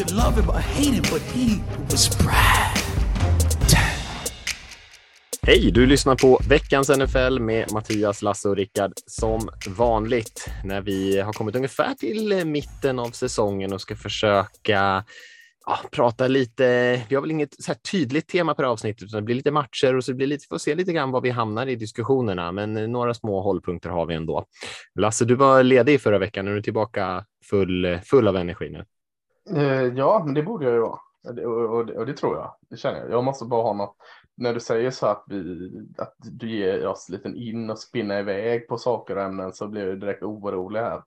Could love him or hate him, but he was Brad. Hej, du lyssnar på veckans NFL med Mattias, Lasse och Rickard som vanligt när vi har kommit ungefär till mitten av säsongen och ska försöka ja, prata lite. Vi har väl inget så tydligt tema per avsnitt utan det blir lite matcher och så blir lite, får se lite grann var vi hamnar i diskussionerna. Men eh, några små hållpunkter har vi ändå. Lasse, du var ledig förra veckan. Är du tillbaka full, full av energi nu? Eh, ja, men det borde jag ju vara. Och, och, och, det tror jag. Det känner jag. Jag måste bara ha något. När du säger så att, vi, att du ger oss lite in och spinna iväg på saker och ämnen så blir jag direkt orolig här.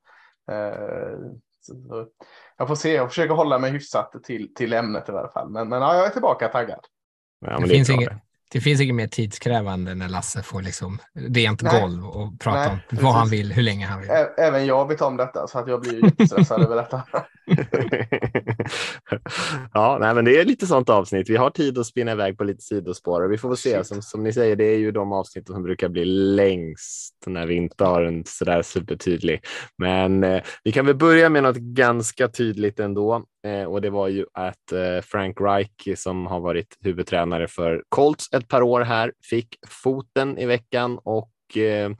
Eh, så, jag får se. Jag försöker hålla mig hyfsat till, till ämnet i alla fall. Men, men ja, jag är tillbaka taggad. Ja, det, det, finns inget, det finns inget mer tidskrävande när Lasse får liksom rent Nej. golv och prata Nej, om precis. vad han vill, hur länge han vill. Även jag vet om detta så att jag blir jättestressad över detta. ja, nej, men det är lite sånt avsnitt. Vi har tid att spinna iväg på lite sidospår och vi får väl se. Som, som ni säger, det är ju de avsnitt som brukar bli längst när vi inte har en sådär supertydlig. Men eh, vi kan väl börja med något ganska tydligt ändå. Eh, och det var ju att eh, Frank Reich som har varit huvudtränare för Colts ett par år här fick foten i veckan och eh,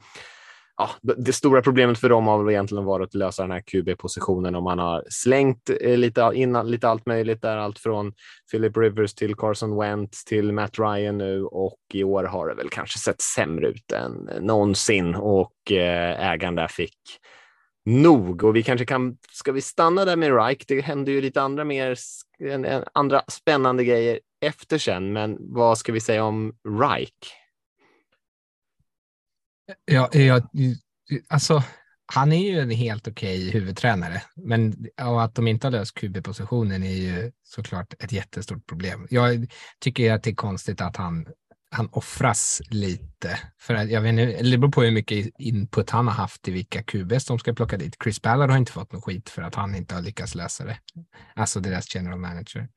ja, det stora problemet för dem har väl egentligen varit att lösa den här QB-positionen och man har slängt lite, in lite allt möjligt där, allt från Philip Rivers till Carson Wentz till Matt Ryan nu och i år har det väl kanske sett sämre ut än någonsin. Och ägaren där fick nog och vi kanske kan, ska vi stanna där med Reich? Det händer ju lite andra mer, andra spännande grejer efter sen, men vad ska vi säga om Reich? Ja, ja alltså han är ju en helt okej huvudtränare, men och att de inte har löst QB-positionen är ju såklart ett jättestort problem. Jag tycker att det är konstigt att han han offras lite. För att, jag vet inte, det beror på hur mycket input han har haft i vilka QBs de ska plocka dit. Chris Ballard har inte fått någon skit för att han inte har lyckats lösa det. Alltså deras general manager.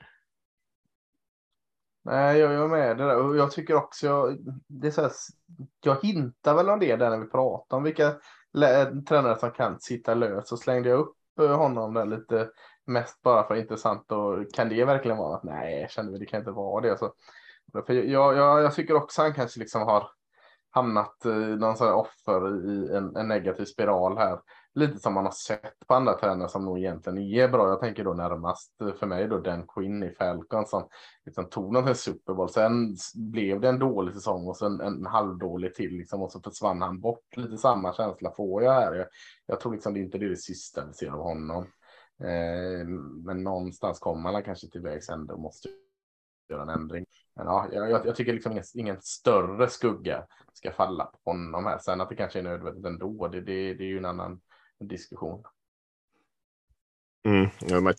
Nej, jag är med det där. Och jag tycker också, jag, det är så här, jag hintar väl om det där när vi pratar om vilka tränare som kan sitta lös. Så slängde jag upp eh, honom där lite mest bara för intressant. Och kan det verkligen vara att nej, kände vi, det kan inte vara det. Så för jag, jag, jag tycker också han kanske liksom har hamnat i någon sån offer i en, en, negativ spiral här. Lite som man har sett på andra tränare som nog egentligen är bra. Jag tänker då närmast eh, för mig då den Quinn i Falcon som liksom tog någon till Super Bowl. Sen blev det en dålig säsong och sen en halvdålig till liksom och så försvann han bort. Lite samma känsla får jag här. Jag, jag tror liksom det är inte det, är det sista vi ser av honom. Eh, men någonstans kommer han kanske till vägs ände och måste göra en ändring. Men ja, jag, jag tycker liksom ingen, ingen, större skugga ska falla på honom här. Sen att det kanske är nödvändigt ändå, det, det, det är ju en annan diskussion. Mm,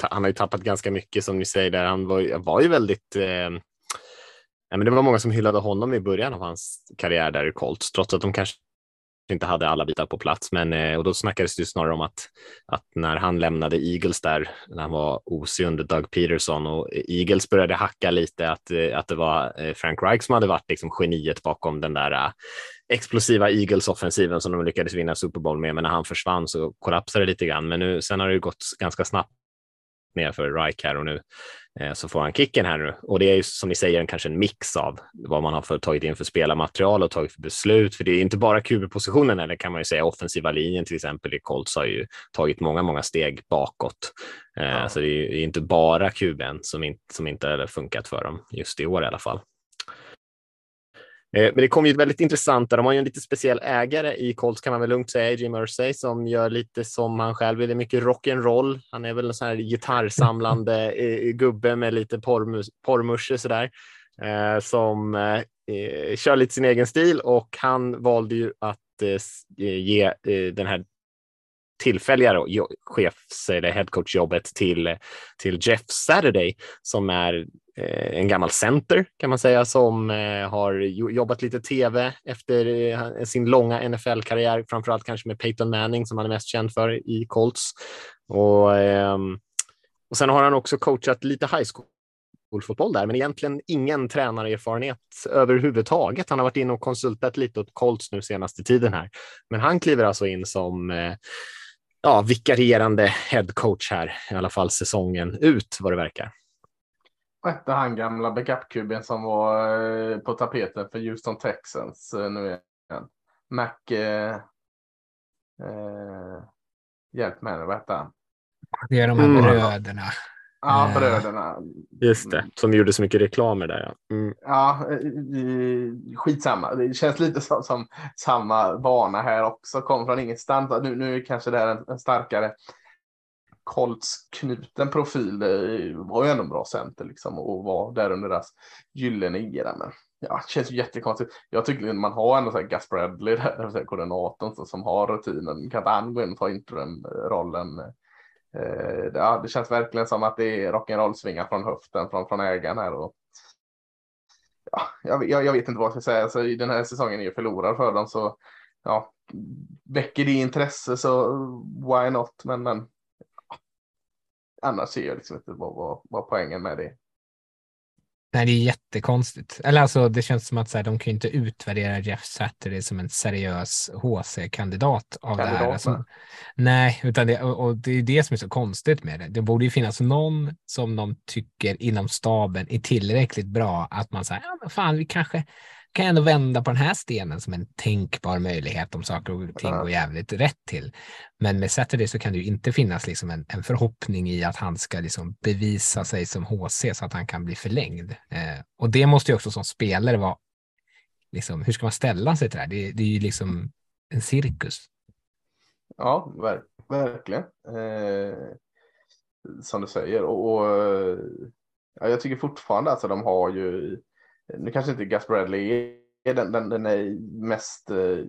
han har ju tappat ganska mycket som ni säger där. Han var, var ju väldigt eh, men det var många som hyllade honom i början av hans karriär där i Colts, trots att de kanske inte hade alla bitar på plats. Men, eh, och då snackades det snarare om att, att när han lämnade Eagles där, när han var OC under Doug Peterson och Eagles började hacka lite att, eh, att det var eh, Frank Reich som hade varit liksom geniet bakom den där explosiva Eagles-offensiven som de lyckades vinna Super Bowl med. Men när han försvann så kollapsade det lite grann. Men nu, sen har det gått ganska snabbt ner för Reich här och nu så får han kicken här nu. Och det är ju som ni säger kanske en mix av vad man har för, tagit in för spelarmaterial och tagit för beslut. För det är inte bara QB-positionen eller kan man ju säga offensiva linjen till exempel i Colts har ju tagit många, många steg bakåt. Eh, ja. Så det är ju inte bara QBn som, in, som inte har funkat för dem just i år i alla fall. Eh, men det kom ju väldigt intressant. De har ju en lite speciell ägare i Colts kan man väl lugnt säga, Jim Irsay, som gör lite som han själv vill. Det är mycket rock'n'roll. Han är väl en sån här gitarrsamlande eh, gubbe med lite porrmusche sådär, eh, som kör lite sin egen stil och han valde ju att ge den här tillfälliga chefs eller headcoachjobbet till, till Jeff Saturday som är eh, Eh, en gammal center kan man säga som eh, har jobbat lite tv efter eh, sin långa NFL-karriär, framförallt kanske med Peyton Manning som han är mest känd för i Colts. Och, ehm, och sen har han också coachat lite high school fotboll där, men egentligen ingen tränarerfarenhet överhuvudtaget. Han har varit inne och konsultat lite åt Colts nu senaste tiden här, men han kliver alltså in som ja, vikarierande headcoach här, i alla fall säsongen ut vad det verkar. Vad hette han gamla backup som var eh, på tapeten för Houston Texans eh, nu igen? Mac... Eh, eh, hjälp mig, vad hette han? Det är de här mm. bröderna. Ja, bröderna. Just det, som gjorde så mycket reklamer där. Ja, mm. ja skitsamma. Det känns lite som, som samma bana här också. Kom från ingenstans. Nu, nu kanske det är en, en starkare Colts-knuten profil. Det var ju ändå en bra center liksom och var där under deras gyllene era. Men ja, det känns ju jättekonstigt. Jag tycker man har ändå så här Gus Bradley, där, koordinatorn så som har rutinen. Kan inte han gå in och ta interim-rollen? Eh, ja, det känns verkligen som att det är rock'n'roll-svingar från höften från, från ägaren här. Och, ja, jag, jag, vet inte vad jag ska säga. Alltså, så den här säsongen är ju förlorad för dem. Så ja, väcker det intresse så why not? Men, men annars ser jag liksom inte vad, vad, vad poängen med det Nej, det är jättekonstigt. Eller alltså, det känns som att så här, de kan inte utvärdera Jeff Saturday som en seriös HC-kandidat av Kandidat, det här. Alltså, nej, utan det, och det är det som är så konstigt med det. Det borde ju finnas någon som de tycker inom staben är tillräckligt bra att man säger, ja men fan, vi kanske kan ändå vända på den här stenen som en tänkbar möjlighet om saker och ting går jävligt rätt till. Men med Saturday så kan det ju inte finnas liksom en, en förhoppning i att han ska liksom bevisa sig som HC så att han kan bli förlängd. Eh, och det måste ju också som spelare vara, liksom, hur ska man ställa sig till det här? Det, det är ju liksom en cirkus. Ja, ver verkligen. Eh, som du säger. Och, och ja, jag tycker fortfarande att alltså, de har ju nu kanske inte Gus Bradley är den, den, den är mest eh,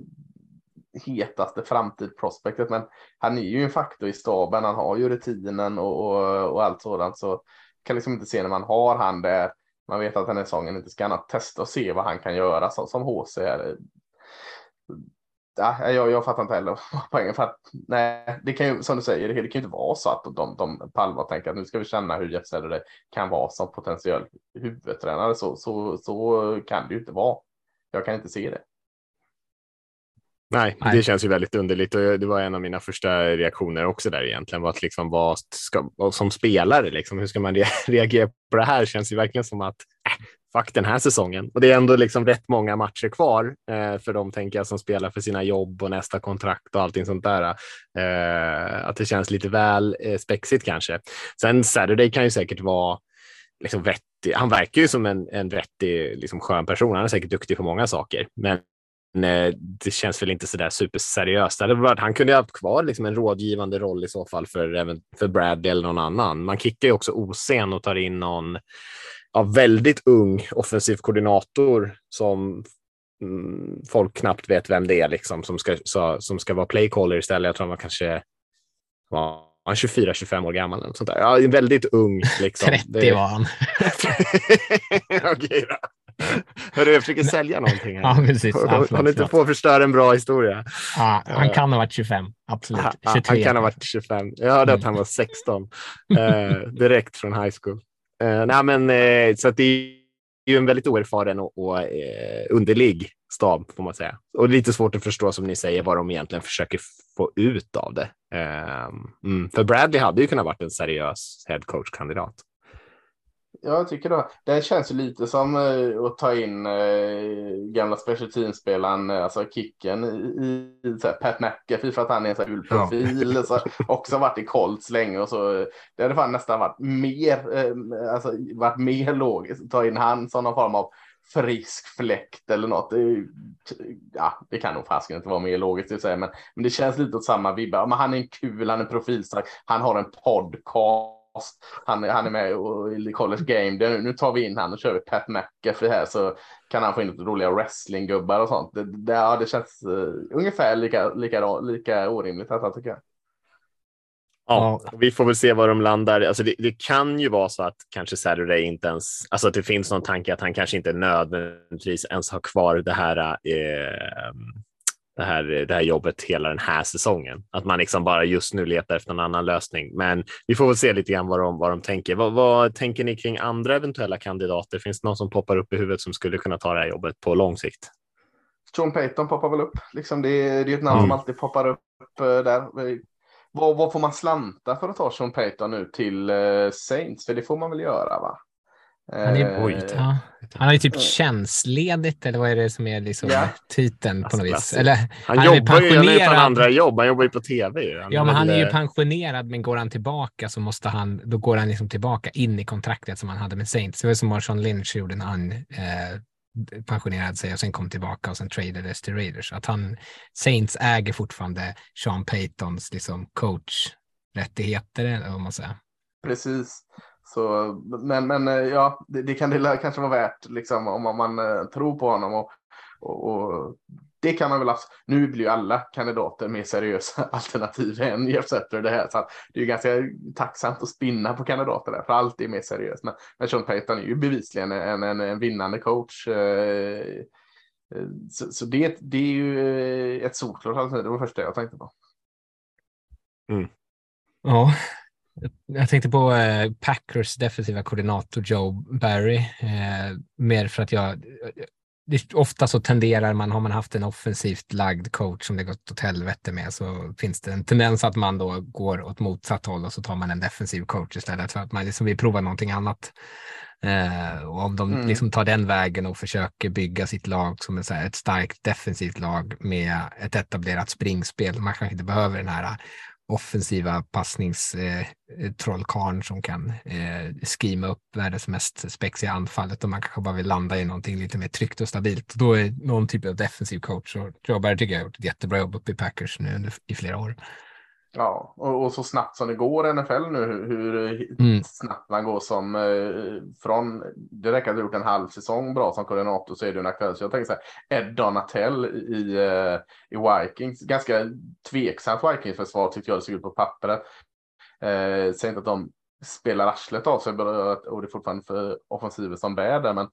hetaste framtidsprospektet, men han är ju en faktor i staben. Han har ju rutinen och, och, och allt sådant, så kan liksom inte se när man har han där. Man vet att den här säsongen inte ska annat testa och se vad han kan göra som, som HC. Är ja, jag, jag fattar inte heller poängen. För att, nej, det kan ju, som du säger, det, det kan ju inte vara så att de, de på allvar tänker att nu ska vi känna hur Jeff Saturday kan vara som potentiell huvudtränare. Så, så, så kan det ju inte vara. Jag kan inte se det. Nej, Nej, det känns ju väldigt underligt och det var en av mina första reaktioner också där egentligen. Var att liksom vad ska, som spelare, liksom, hur ska man reagera på det här? Känns ju verkligen som att fuck den här säsongen. Och det är ändå liksom rätt många matcher kvar eh, för de tänker jag som spelar för sina jobb och nästa kontrakt och allting sånt där. Eh, att det känns lite väl eh, spexigt kanske. Sen Saturday kan ju säkert vara liksom vettig. Han verkar ju som en, en vettig, liksom skön person. Han är säkert duktig på många saker, men Nej, det känns väl inte så där superseriöst. Han kunde ha haft kvar liksom en rådgivande roll i så fall för, för Brad eller någon annan. Man kickar ju också osen och tar in någon ja, väldigt ung offensiv koordinator som mm, folk knappt vet vem det är liksom, som, ska, så, som ska vara playcaller istället. Jag tror han var kanske var 24-25 år gammal. Eller sånt där. Ja, väldigt ung. Liksom. 30 det... var han. Okej då. Hörru, jag försöker sälja någonting här. Ja, precis. Ja, förlåt, inte få förstöra en bra historia. Ja, han kan ha varit 25, absolut. 23. Han kan ha varit 25. Jag hörde mm. att han var 16 eh, direkt från high school. Eh, nej, men, eh, så att det är ju en väldigt oerfaren och, och eh, underlig stab får man säga. Och lite svårt att förstå som ni säger vad de egentligen försöker få ut av det. Ehm, mm, för Bradley hade ju kunnat varit en seriös headcoach-kandidat. Jag tycker då, det känns ju lite som uh, att ta in uh, gamla special team-spelaren, uh, alltså kicken i, i så här, Pat McAfee för att han är en så här profil. Ja. så, också varit i Colts länge och så. Det hade fan nästan varit mer, alltså varit mer logiskt att ta in han som någon form av frisk fläkt eller något. Det, ja, det kan nog fasken inte vara mer logiskt att säga, men, men det känns lite åt samma vibbar. Men han är en kul, han är profilstark, han har en podcast han, han är med i College Game. Det, nu tar vi in han och kör vi Pat McAfee här så kan han få in lite roliga wrestlinggubbar och sånt. Det, det, ja, det känns uh, ungefär lika, lika, lika orimligt detta tycker jag. Ja, vi får väl se var de landar. Alltså det, det, kan ju vara så att kanske Saturday inte ens, alltså att det finns någon tanke att han kanske inte nödvändigtvis ens har kvar det här, eh, det här, det här jobbet hela den här säsongen. Att man liksom bara just nu letar efter en annan lösning. Men vi får väl se lite grann vad de, vad de tänker. Vad, vad tänker ni kring andra eventuella kandidater? Finns det någon som poppar upp i huvudet som skulle kunna ta det här jobbet på lång sikt? Sean Payton poppar väl upp. Liksom det, är, det är ett namn mm. som alltid poppar upp eh, där. Vad, vad, får man slanta för att ta Sean Payton nu till uh, Saints? För det får man väl göra va? Han, är, uh, ja. han har ju typ uh, tjänstledigt eller vad är det som är liksom yeah. titeln på något vis? Alltså, eller, han, han jobbar ju, han är på andra jobb, han jobbar ju på tv. Han ja, men han är ju pensionerad, men går han tillbaka så måste han, då går han liksom tillbaka in i kontraktet som han hade med Saints. Det var som Marshawn Lynch gjorde när han eh, pensionerade sig och sen kom tillbaka och sen tradades till Raiders. Att han, Saints äger fortfarande Sean Paytons liksom coach-rättigheter, om man säger. Precis. Så, men, men eh, ja, det, det kan det kanske vara värt liksom, om man, man eh, tror på honom och, och, och det kan man väl, nu blir ju alla kandidater mer seriösa alternativ än Jeff Zetter det här. Så det är ju ganska tacksamt att spinna på kandidater där, för allt är mer seriöst. Men, men Sean Payton är ju bevisligen en, en, en vinnande coach. Eh, så, så det, det, är ju ett solklart alternativ, det var det första jag tänkte på. Mm. Ja, jag tänkte på eh, Packers defensiva koordinator Joe Barry, eh, mer för att jag ofta så tenderar man, har man haft en offensivt lagd coach som det gått åt helvete med så finns det en tendens att man då går åt motsatt håll och så tar man en defensiv coach istället för att man liksom vill prova någonting annat. Eh, och om de mm. liksom tar den vägen och försöker bygga sitt lag som ett, ett starkt defensivt lag med ett etablerat springspel, man kanske inte behöver den här offensiva passningstrollkarn eh, som kan eh, skrima upp världens mest spexiga anfallet och man kanske bara vill landa i någonting lite mer tryggt och stabilt. Då är någon typ av defensiv coach och Joe Barry tycker jag har gjort ett jättebra jobb uppe i Packers nu under, i flera år. Ja, och, och, så snabbt som det går i NFL nu, hur, hur mm. snabbt man går som eh, från, det räcker att du gjort en halv säsong bra som koordinator så är du en aktuell. Så jag tänker så här, Ed Donatell i, eh, i Vikings, ganska tveksamt Vikings-försvar tyckte jag det såg ut på pappret. Eh, säger inte att de spelar arslet av sig och det är fortfarande för offensiven som bär där, men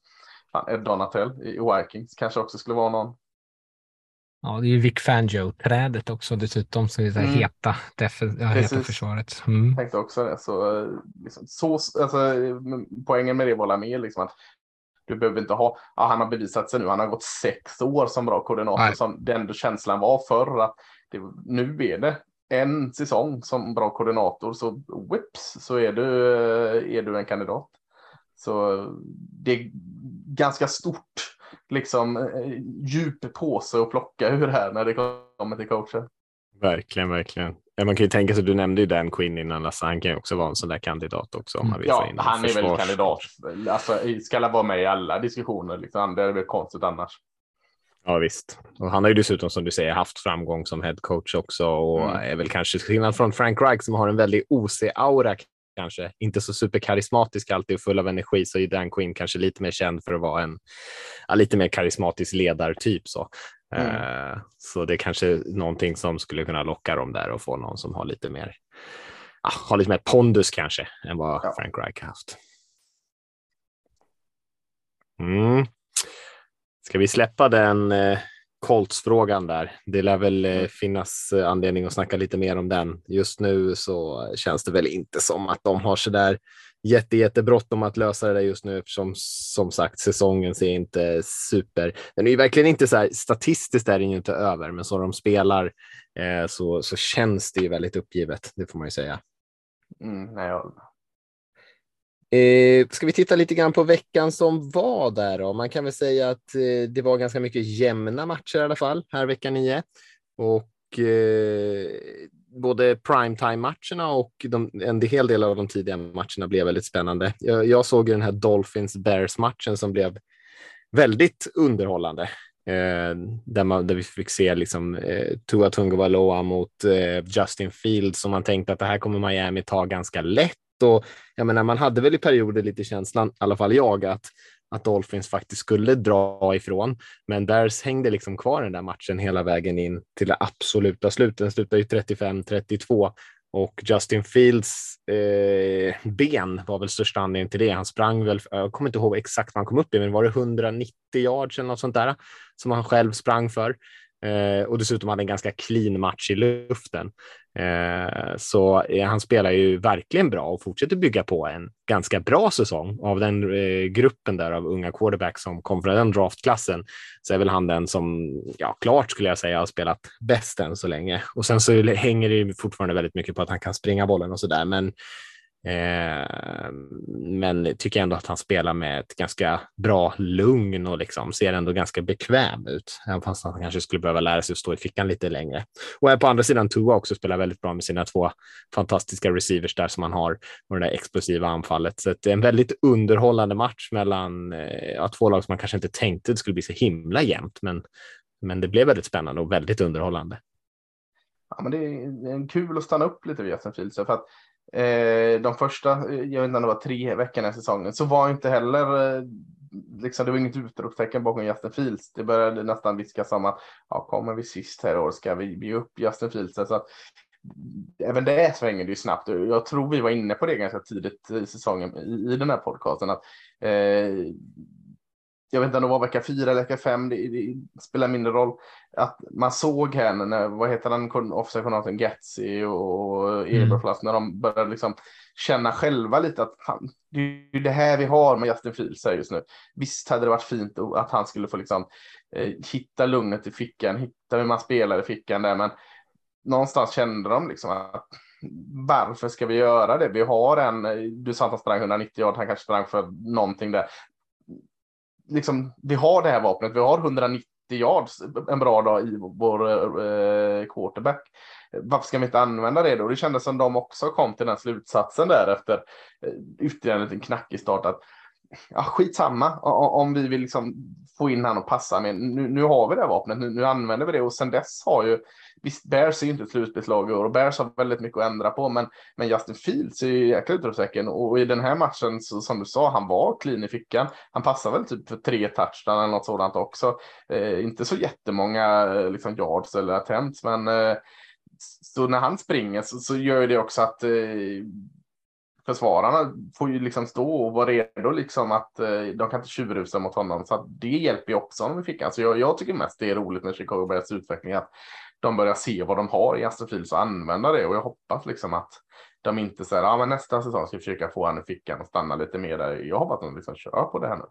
fan, Ed Donatell i Vikings kanske också skulle vara någon Ja, det är ju Vic Fangio-trädet också dessutom, det är mm. heta, ja, heta försvaret. Mm. Jag tänkte också det. Så, liksom, så, alltså, poängen med det var med liksom att du behöver inte ha, ja, han har bevisat sig nu, han har gått sex år som bra koordinator, som den känslan var förr att det, nu är det en säsong som bra koordinator, så whips så är du, är du en kandidat. Så det är ganska stort liksom eh, djup påse att plocka ur här när det kommer till coacher. Verkligen, verkligen. Man kan ju tänka sig, du nämnde ju Dan Quinn innan, alltså, han kan ju också vara en sån där kandidat också. Om man vill ja, han är väl kandidat. Alltså, ska vara med i alla diskussioner, liksom. det är väl konstigt annars. Ja visst. Och han har ju dessutom som du säger haft framgång som head coach också och mm. är väl kanske skillnad från Frank Reich som har en väldigt OC-aura kanske. Inte så superkarismatisk alltid och full av energi så är Dan Quinn kanske lite mer känd för att vara en ja, lite mer karismatisk ledartyp. Så. Mm. Uh, så det är kanske någonting som skulle kunna locka dem där och få någon som har lite mer, ja, har lite mer pondus kanske än vad ja. Frank Reich haft. Mm. Ska vi släppa den eh, Colts-frågan där. Det lär väl eh, mm. finnas eh, anledning att snacka lite mer om den. Just nu så känns det väl inte som att de har så där jätte, jättebråttom att lösa det där just nu eftersom som sagt säsongen ser inte super. Den är ju verkligen inte så här statistiskt är den ju inte över, men så de spelar eh, så, så känns det ju väldigt uppgivet. Det får man ju säga. Mm, nej, jag Eh, ska vi titta lite grann på veckan som var där då? Man kan väl säga att eh, det var ganska mycket jämna matcher i alla fall här vecka nio och eh, både primetime-matcherna och de, en hel del av de tidiga matcherna blev väldigt spännande. Jag, jag såg ju den här Dolphins-Bears-matchen som blev väldigt underhållande. Eh, där, man, där vi fick se liksom, eh, Tua Tungvaloa mot eh, Justin Fields som man tänkte att det här kommer Miami ta ganska lätt och jag menar, man hade väl i perioder lite känslan, i alla fall jag, att, att Dolphins faktiskt skulle dra ifrån. Men Bears hängde liksom kvar den där matchen hela vägen in till det absoluta slutet. Den slutade ju 35-32 Och Justin Fields eh, ben var väl största anledningen till det. Han sprang väl, jag kommer inte ihåg exakt vad han kom upp i, men var det 190 yards eller något sånt där som han själv sprang för? Eh, och dessutom hade en ganska clean match i luften. Eh, så eh, han spelar ju verkligen bra och fortsätter bygga på en ganska bra säsong. Av den eh, gruppen där av unga quarterbacks som kom från den draftklassen så är väl han den som, ja, klart skulle jag säga har spelat bäst än så länge. Och sen så hänger det ju fortfarande väldigt mycket på att han kan springa bollen och så där, men Eh, men tycker ändå att han spelar med ett ganska bra lugn och liksom ser ändå ganska bekväm ut, även fast han kanske skulle behöva lära sig att stå i fickan lite längre. Och här på andra sidan Tua också spelar väldigt bra med sina två fantastiska receivers där som han har och det där explosiva anfallet. Så det är en väldigt underhållande match mellan eh, ja, två lag som man kanske inte tänkte det skulle bli så himla jämnt, men, men det blev väldigt spännande och väldigt underhållande. Ja, men det är kul att stanna upp lite vid Justin Fields för att Eh, de första, eh, jag vet inte om det var tre veckorna i säsongen, så var inte heller eh, Liksom, det var inget utropstecken bakom Justin Fields. Det började nästan viskas om att ja, kommer vi sist här i år ska vi ge upp Justin Fields. Så att, även det svänger det ju snabbt. Jag tror vi var inne på det ganska tidigt i säsongen i, i den här podcasten. Att, eh, jag vet inte om det var vecka fyra eller vecka fem, det, det, spelar mindre roll. Att man såg henne, när, vad heter den offside-journalisten, Getzi och Eberflass, mm. när de började liksom känna själva lite att fan, det är det här vi har med Justin Fields här just nu. Visst hade det varit fint att han skulle få liksom eh, hitta lugnet i fickan, hitta hur man spelar i fickan där, men någonstans kände de liksom att varför ska vi göra det? Vi har en, du sa att han sprang 190 år, han kanske sprang för någonting där liksom, vi har det här vapnet, vi har 190 yards en bra dag i vår eh, quarterback. Varför ska vi inte använda det då? Det kändes som de också kom till den slutsatsen där efter eh, ytterligare en liten knackig start att ja, skitsamma om vi vill liksom få in han och passa med. Nu, nu har vi det här vapnet, nu, nu, använder vi det och sen dess har ju Visst, Bears är ju inte ett slutspelslag i år och Bears har väldigt mycket att ändra på, men, men Justin Fields är ju jäkla utropstecken och i den här matchen, så, som du sa, han var clean i fickan. Han passar väl typ för tre touchdown eller något sådant också. Eh, inte så jättemånga eh, liksom yards eller attempts, men eh, så när han springer så, så gör det också att eh, försvararna får ju liksom stå och vara redo liksom att eh, de kan inte tjurrusa mot honom. Så att det hjälper ju också honom i fickan. Så jag, jag tycker mest det är roligt med Chicago Bears utveckling att de börjar se vad de har i Astrofils och använda det. Och jag hoppas liksom att de inte säger ja, men nästa säsong ska vi försöka få han i fickan och stanna lite mer där. Jag hoppas att de liksom kör på det här nu.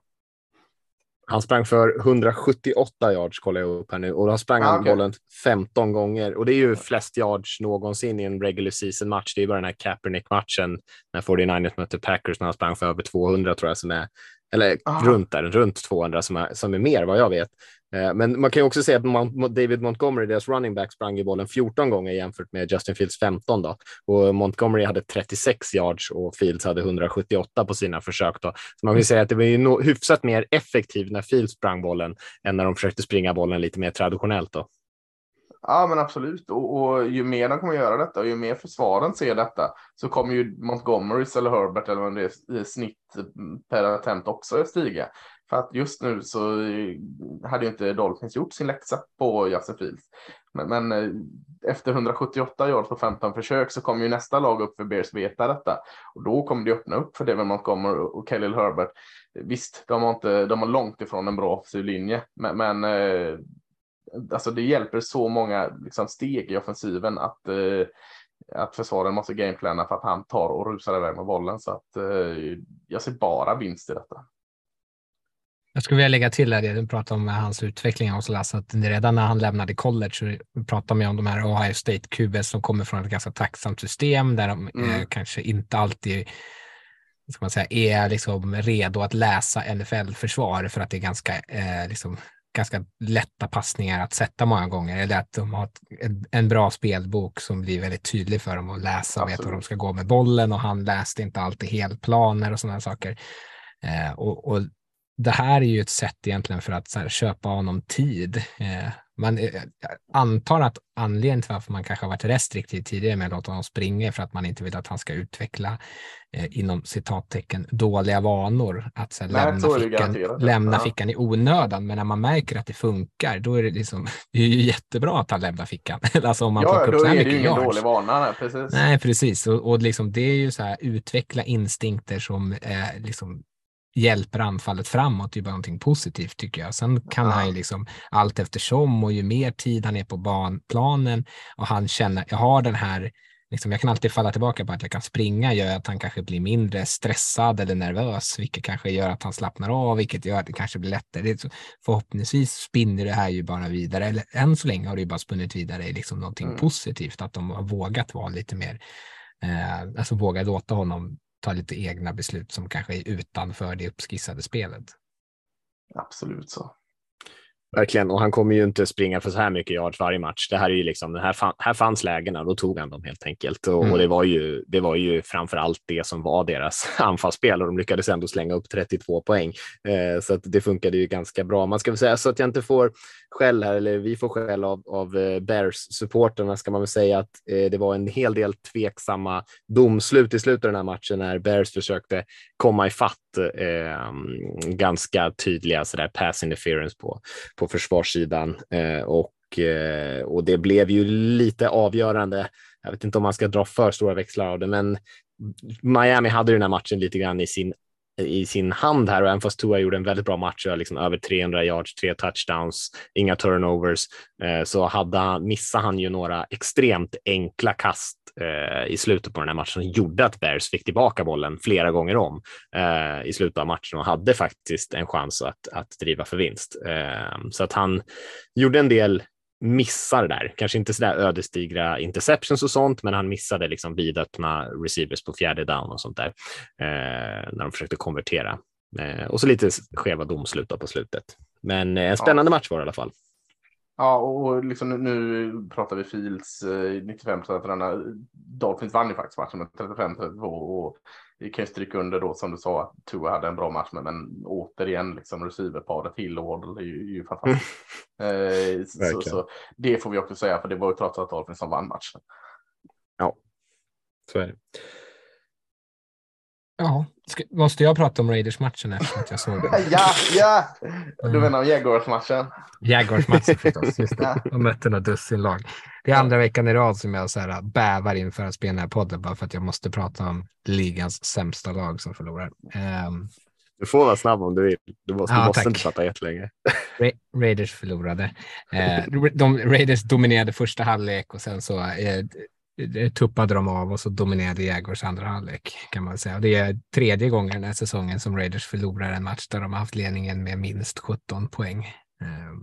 Han sprang för 178 yards kollar jag upp här nu och då sprang ah, han okay. bollen 15 gånger och det är ju flest yards någonsin i en regular season match. Det är bara den här Kaepernick matchen när 49ers mötte Packers när han sprang för över 200 tror jag som är eller Aha. runt där, runt 200 som är, som är mer vad jag vet. Eh, men man kan ju också säga att David Montgomery, deras running back, sprang i bollen 14 gånger jämfört med Justin Fields 15 då. Och Montgomery hade 36 yards och Fields hade 178 på sina försök då. Så man kan säga att det var ju hyfsat mer effektivt när Fields sprang bollen än när de försökte springa bollen lite mer traditionellt då. Ja, men absolut. Och, och, ju mer de kommer göra detta och ju mer försvaren ser detta så kommer ju Montgomerys eller Herbert eller vad det är i snitt per attempt också stiga. För att just nu så hade ju inte Dolphins gjort sin läxa på Justin Fields. Men, men eh, efter 178 yards på 15 försök så kommer ju nästa lag upp för Bears veta detta. Och då kommer det öppna upp för Devin Montgomery och Kelly Herbert. Visst, de har, inte, de har långt ifrån en bra offensiv linje, men, men eh, alltså det hjälper så många liksom, steg i offensiven att eh, att försvaren måste gameplana för att han tar och rusar iväg med bollen. Så att eh, jag ser bara vinst i detta. Jag skulle vilja lägga till det du pratade om hans utveckling hos Lasse, att redan när han lämnade college så pratade man om de här Ohio State QB som kommer från ett ganska tacksamt system där de mm. eh, kanske inte alltid ska man säga, är liksom redo att läsa NFL-försvar för att det är ganska, eh, liksom, ganska lätta passningar att sätta många gånger. Eller att de har en, bra spelbok som blir väldigt tydlig för dem att läsa och veta hur de ska gå med bollen och han läste inte alltid helplaner och sådana saker. Eh, och, och det här är ju ett sätt egentligen för att här, köpa honom tid. Eh, man eh, antar att anledningen till varför man kanske har varit restriktiv tidigare med att låta honom springa är för att man inte vill att han ska utveckla eh, inom citattecken dåliga vanor. Att så här, Nej, lämna, fickan, lämna Ja. fickan i onödan. Men när man märker att det funkar, då är det liksom, det är ju jättebra att han lämnar fickan. alltså om man Ja, plockar upp då så här är det ju mycket ingen dålig vana. Precis. Nej, precis. Och, och liksom, det är ju så här, utveckla instinkter som eh, liksom hjälper anfallet framåt. Det är bara någonting positivt tycker jag. Sen kan Ja. han ju liksom allt eftersom och ju mer tid han är på banplanen och han känner, jag har den här, liksom, jag kan alltid falla tillbaka på att jag kan springa gör att han kanske blir mindre stressad eller nervös, vilket kanske gör att han slappnar av, vilket gör att det kanske blir lättare. Så, förhoppningsvis spinner det här ju bara vidare, eller än så länge har det ju bara spunnit vidare i liksom någonting Mm. positivt, att de har vågat vara lite mer eh, alltså våga låta honom ta lite egna beslut som kanske är utanför det uppskissade spelet. Absolut så. Verkligen, och han kommer ju inte springa för så här mycket yards varje match. Det här är ju liksom, det här, fan, här fanns lägena, då tog han dem helt enkelt. Och, Mm. och det, var ju, det var ju framför allt det som var deras anfallsspel och de lyckades ändå slänga upp 32 poäng. Eh, så att det funkade ju ganska bra. Man ska väl säga så att jag inte får skäll här, eller vi får skäll av, av eh, Bears-supporterna ska man väl säga att eh, det var en hel del tveksamma domslut i slutet av den här matchen när Bears försökte komma ifatt eh, ganska tydliga sådär pass interference på, på försvarssidan eh, och, eh, och det blev ju lite avgörande. Jag vet inte om man ska dra för stora växlar av det, men Miami hade den här matchen lite grann i sin i sin hand här och även fast Tua gjorde en väldigt bra match, liksom över 300 yards, tre touchdowns, inga turnovers, eh, så hade han, missade han ju några extremt enkla kast eh, i slutet på den här matchen som gjorde att Bears fick tillbaka bollen flera gånger om eh, i slutet av matchen och hade faktiskt en chans att, att driva för vinst. Eh, så att han gjorde en del missar där, kanske inte sådär ödesdigra interceptions och sånt, men han missade liksom vidöppna receivers på fjärde down och sånt där eh, när de försökte konvertera. Eh, och så lite skeva domslut på slutet. Men eh, en spännande match var det i alla fall. Ja, och liksom nu, pratar vi Fields eh, 95 procent av denna. Dolphins vann ju faktiskt matchen med 35-32 och vi kan ju stryka under då som du sa att Tua hade en bra match med, men återigen liksom receiverparet Hill och Waddle är ju, ju fantastiskt. eh, så, så det får vi också säga, för det var ju trots allt Dolphins som vann matchen. Så är det. Ja, ska, måste jag prata om Raiders-matchen eftersom att jag såg den? ja, ja! Du Mm. menar om Jaguars-matchen? Jaguars-matchen förstås, just det. De mötte några dussin lag. Det är andra veckan i rad som jag så här bävar inför att spela den här podden bara för att jag måste prata om ligans sämsta lag som förlorar. Ehm, Du får vara snabb om du vill. Du måste, Ja, du måste tack. inte prata jättelänge. Ra- Raiders förlorade. Eh, de, Raiders dominerade första halvlek och sen så eh, tuppade de av och så dominerade Jaguars andra halvlek kan man säga. Och det är tredje gången den här säsongen som Raiders förlorar en match där de har haft ledningen med minst 17 poäng. Eh,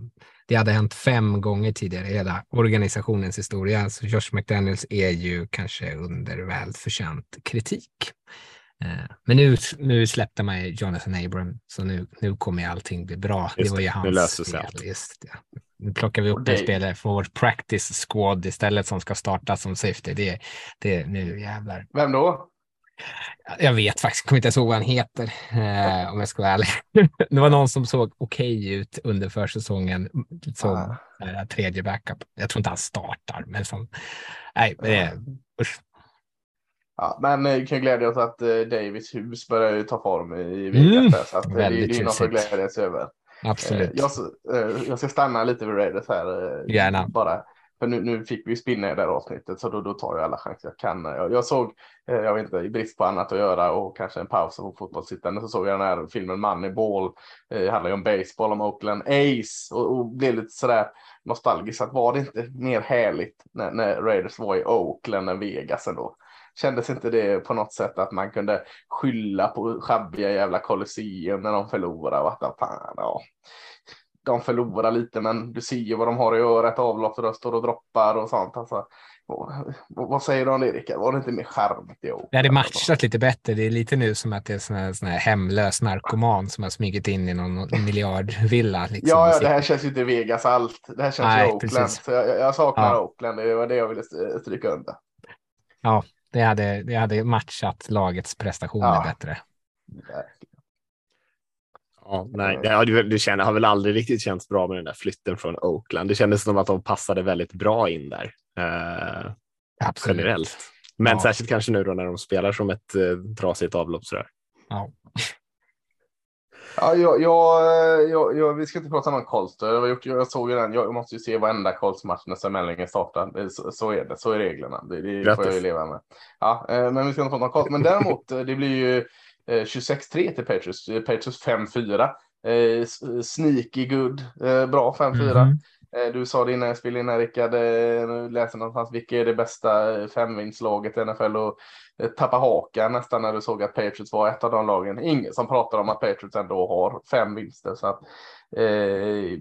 det hade hänt fem gånger tidigare i hela organisationens historia. Så Josh McDaniels är ju kanske under välförtjänt kritik. Eh, Men nu, nu släppte man ju Jonathan Abram, så nu, nu kommer allting bli bra. Just det var ju det, nu hans löser sig allt. Just det. Nu plockar vi upp det- en spelare för vårt practice squad istället som ska starta som safety. Det, det nu jävlar. Vem då? Jag vet faktiskt kommer inte ens ihåg vad han heter eh, om jag ska vara ärlig. det var någon som såg okej ut under försäsongen som Ah. här, tredje backup. Jag tror inte han startar, men som nej, är, usch. Ja, men eh, vi kan glädja oss att eh, Davis hus börjar ta form i Mm, Vegas. där, så att, eh, det, det är något att tjusigt. glädja sig över. Absolut. Eh, Jag, eh, jag ska stanna lite vid Raiders här. eh, Gärna. Bara. För nu, nu fick vi spinna i det här avsnittet så då, då tar jag alla chanser jag kan. Jag, jag såg, jag vet inte, i brist på annat att göra och kanske en paus på fotbollssittande så såg jag den här filmen Moneyball. Det handlar ju om baseball, om Oakland Ace och, och blev lite sådär nostalgisk. Att var det inte mer härligt när, när Raiders var i Oakland än Vegas ändå? Kändes inte det på något sätt att man kunde skylla på schabbiga jävla Colosseum när de förlorade och att fan, ja de förlorar lite, men du ser ju vad de har i örat, avloppsröster och droppar och sånt. Alltså, vad, vad säger du om det, Rickard? Var det inte mer charmigt i år? Det hade matchat lite bättre. Det är lite nu som att det är sån här, sån här hemlös narkoman som har smugit in i någon miljardvilla. Liksom, Ja, och ja, sitter- det här känns ju inte Vegas allt. Det här känns Nej, ju Oakland. precis. Så jag, jag- saknar Ja. Oakland. Det var det jag ville st- stryka under. Det, hade, det hade matchat lagets prestationer Ja. bättre. Ja, nej, ja, du, du känner, har väl aldrig riktigt känts bra med den där flytten från Oakland. Det kändes som att de passade väldigt bra in där. Eh, generellt. Men ja. särskilt kanske nu då när de spelar som ett eh, trasigt avloppsrör. Ja. Ja, jag, jag, jag, vi ska inte prata om Karlstad. Jag, jag såg ju den. Jag måste ju se varenda Karlsmatch när Sam Ellinger startar. Så, så, är det. Så är reglerna. Det, det får jag ju leva med. Ja, eh, men vi ska inte prata om Karlstad. Men däremot, eh, det blir ju 26-3 eh, till Patriots. Patriots 5-4. Sneaky good. Bra 5-4. Mm. Du sa det innan jag spelade in här Rickard, nu läser någonstans, vilka är det bästa femvinstlaget i NFL? Och Eh, tappa hakan nästan när du såg att Patriots var ett av de lagen. Ingen som pratar om att Patriots ändå har fem vinster. Så att, eh,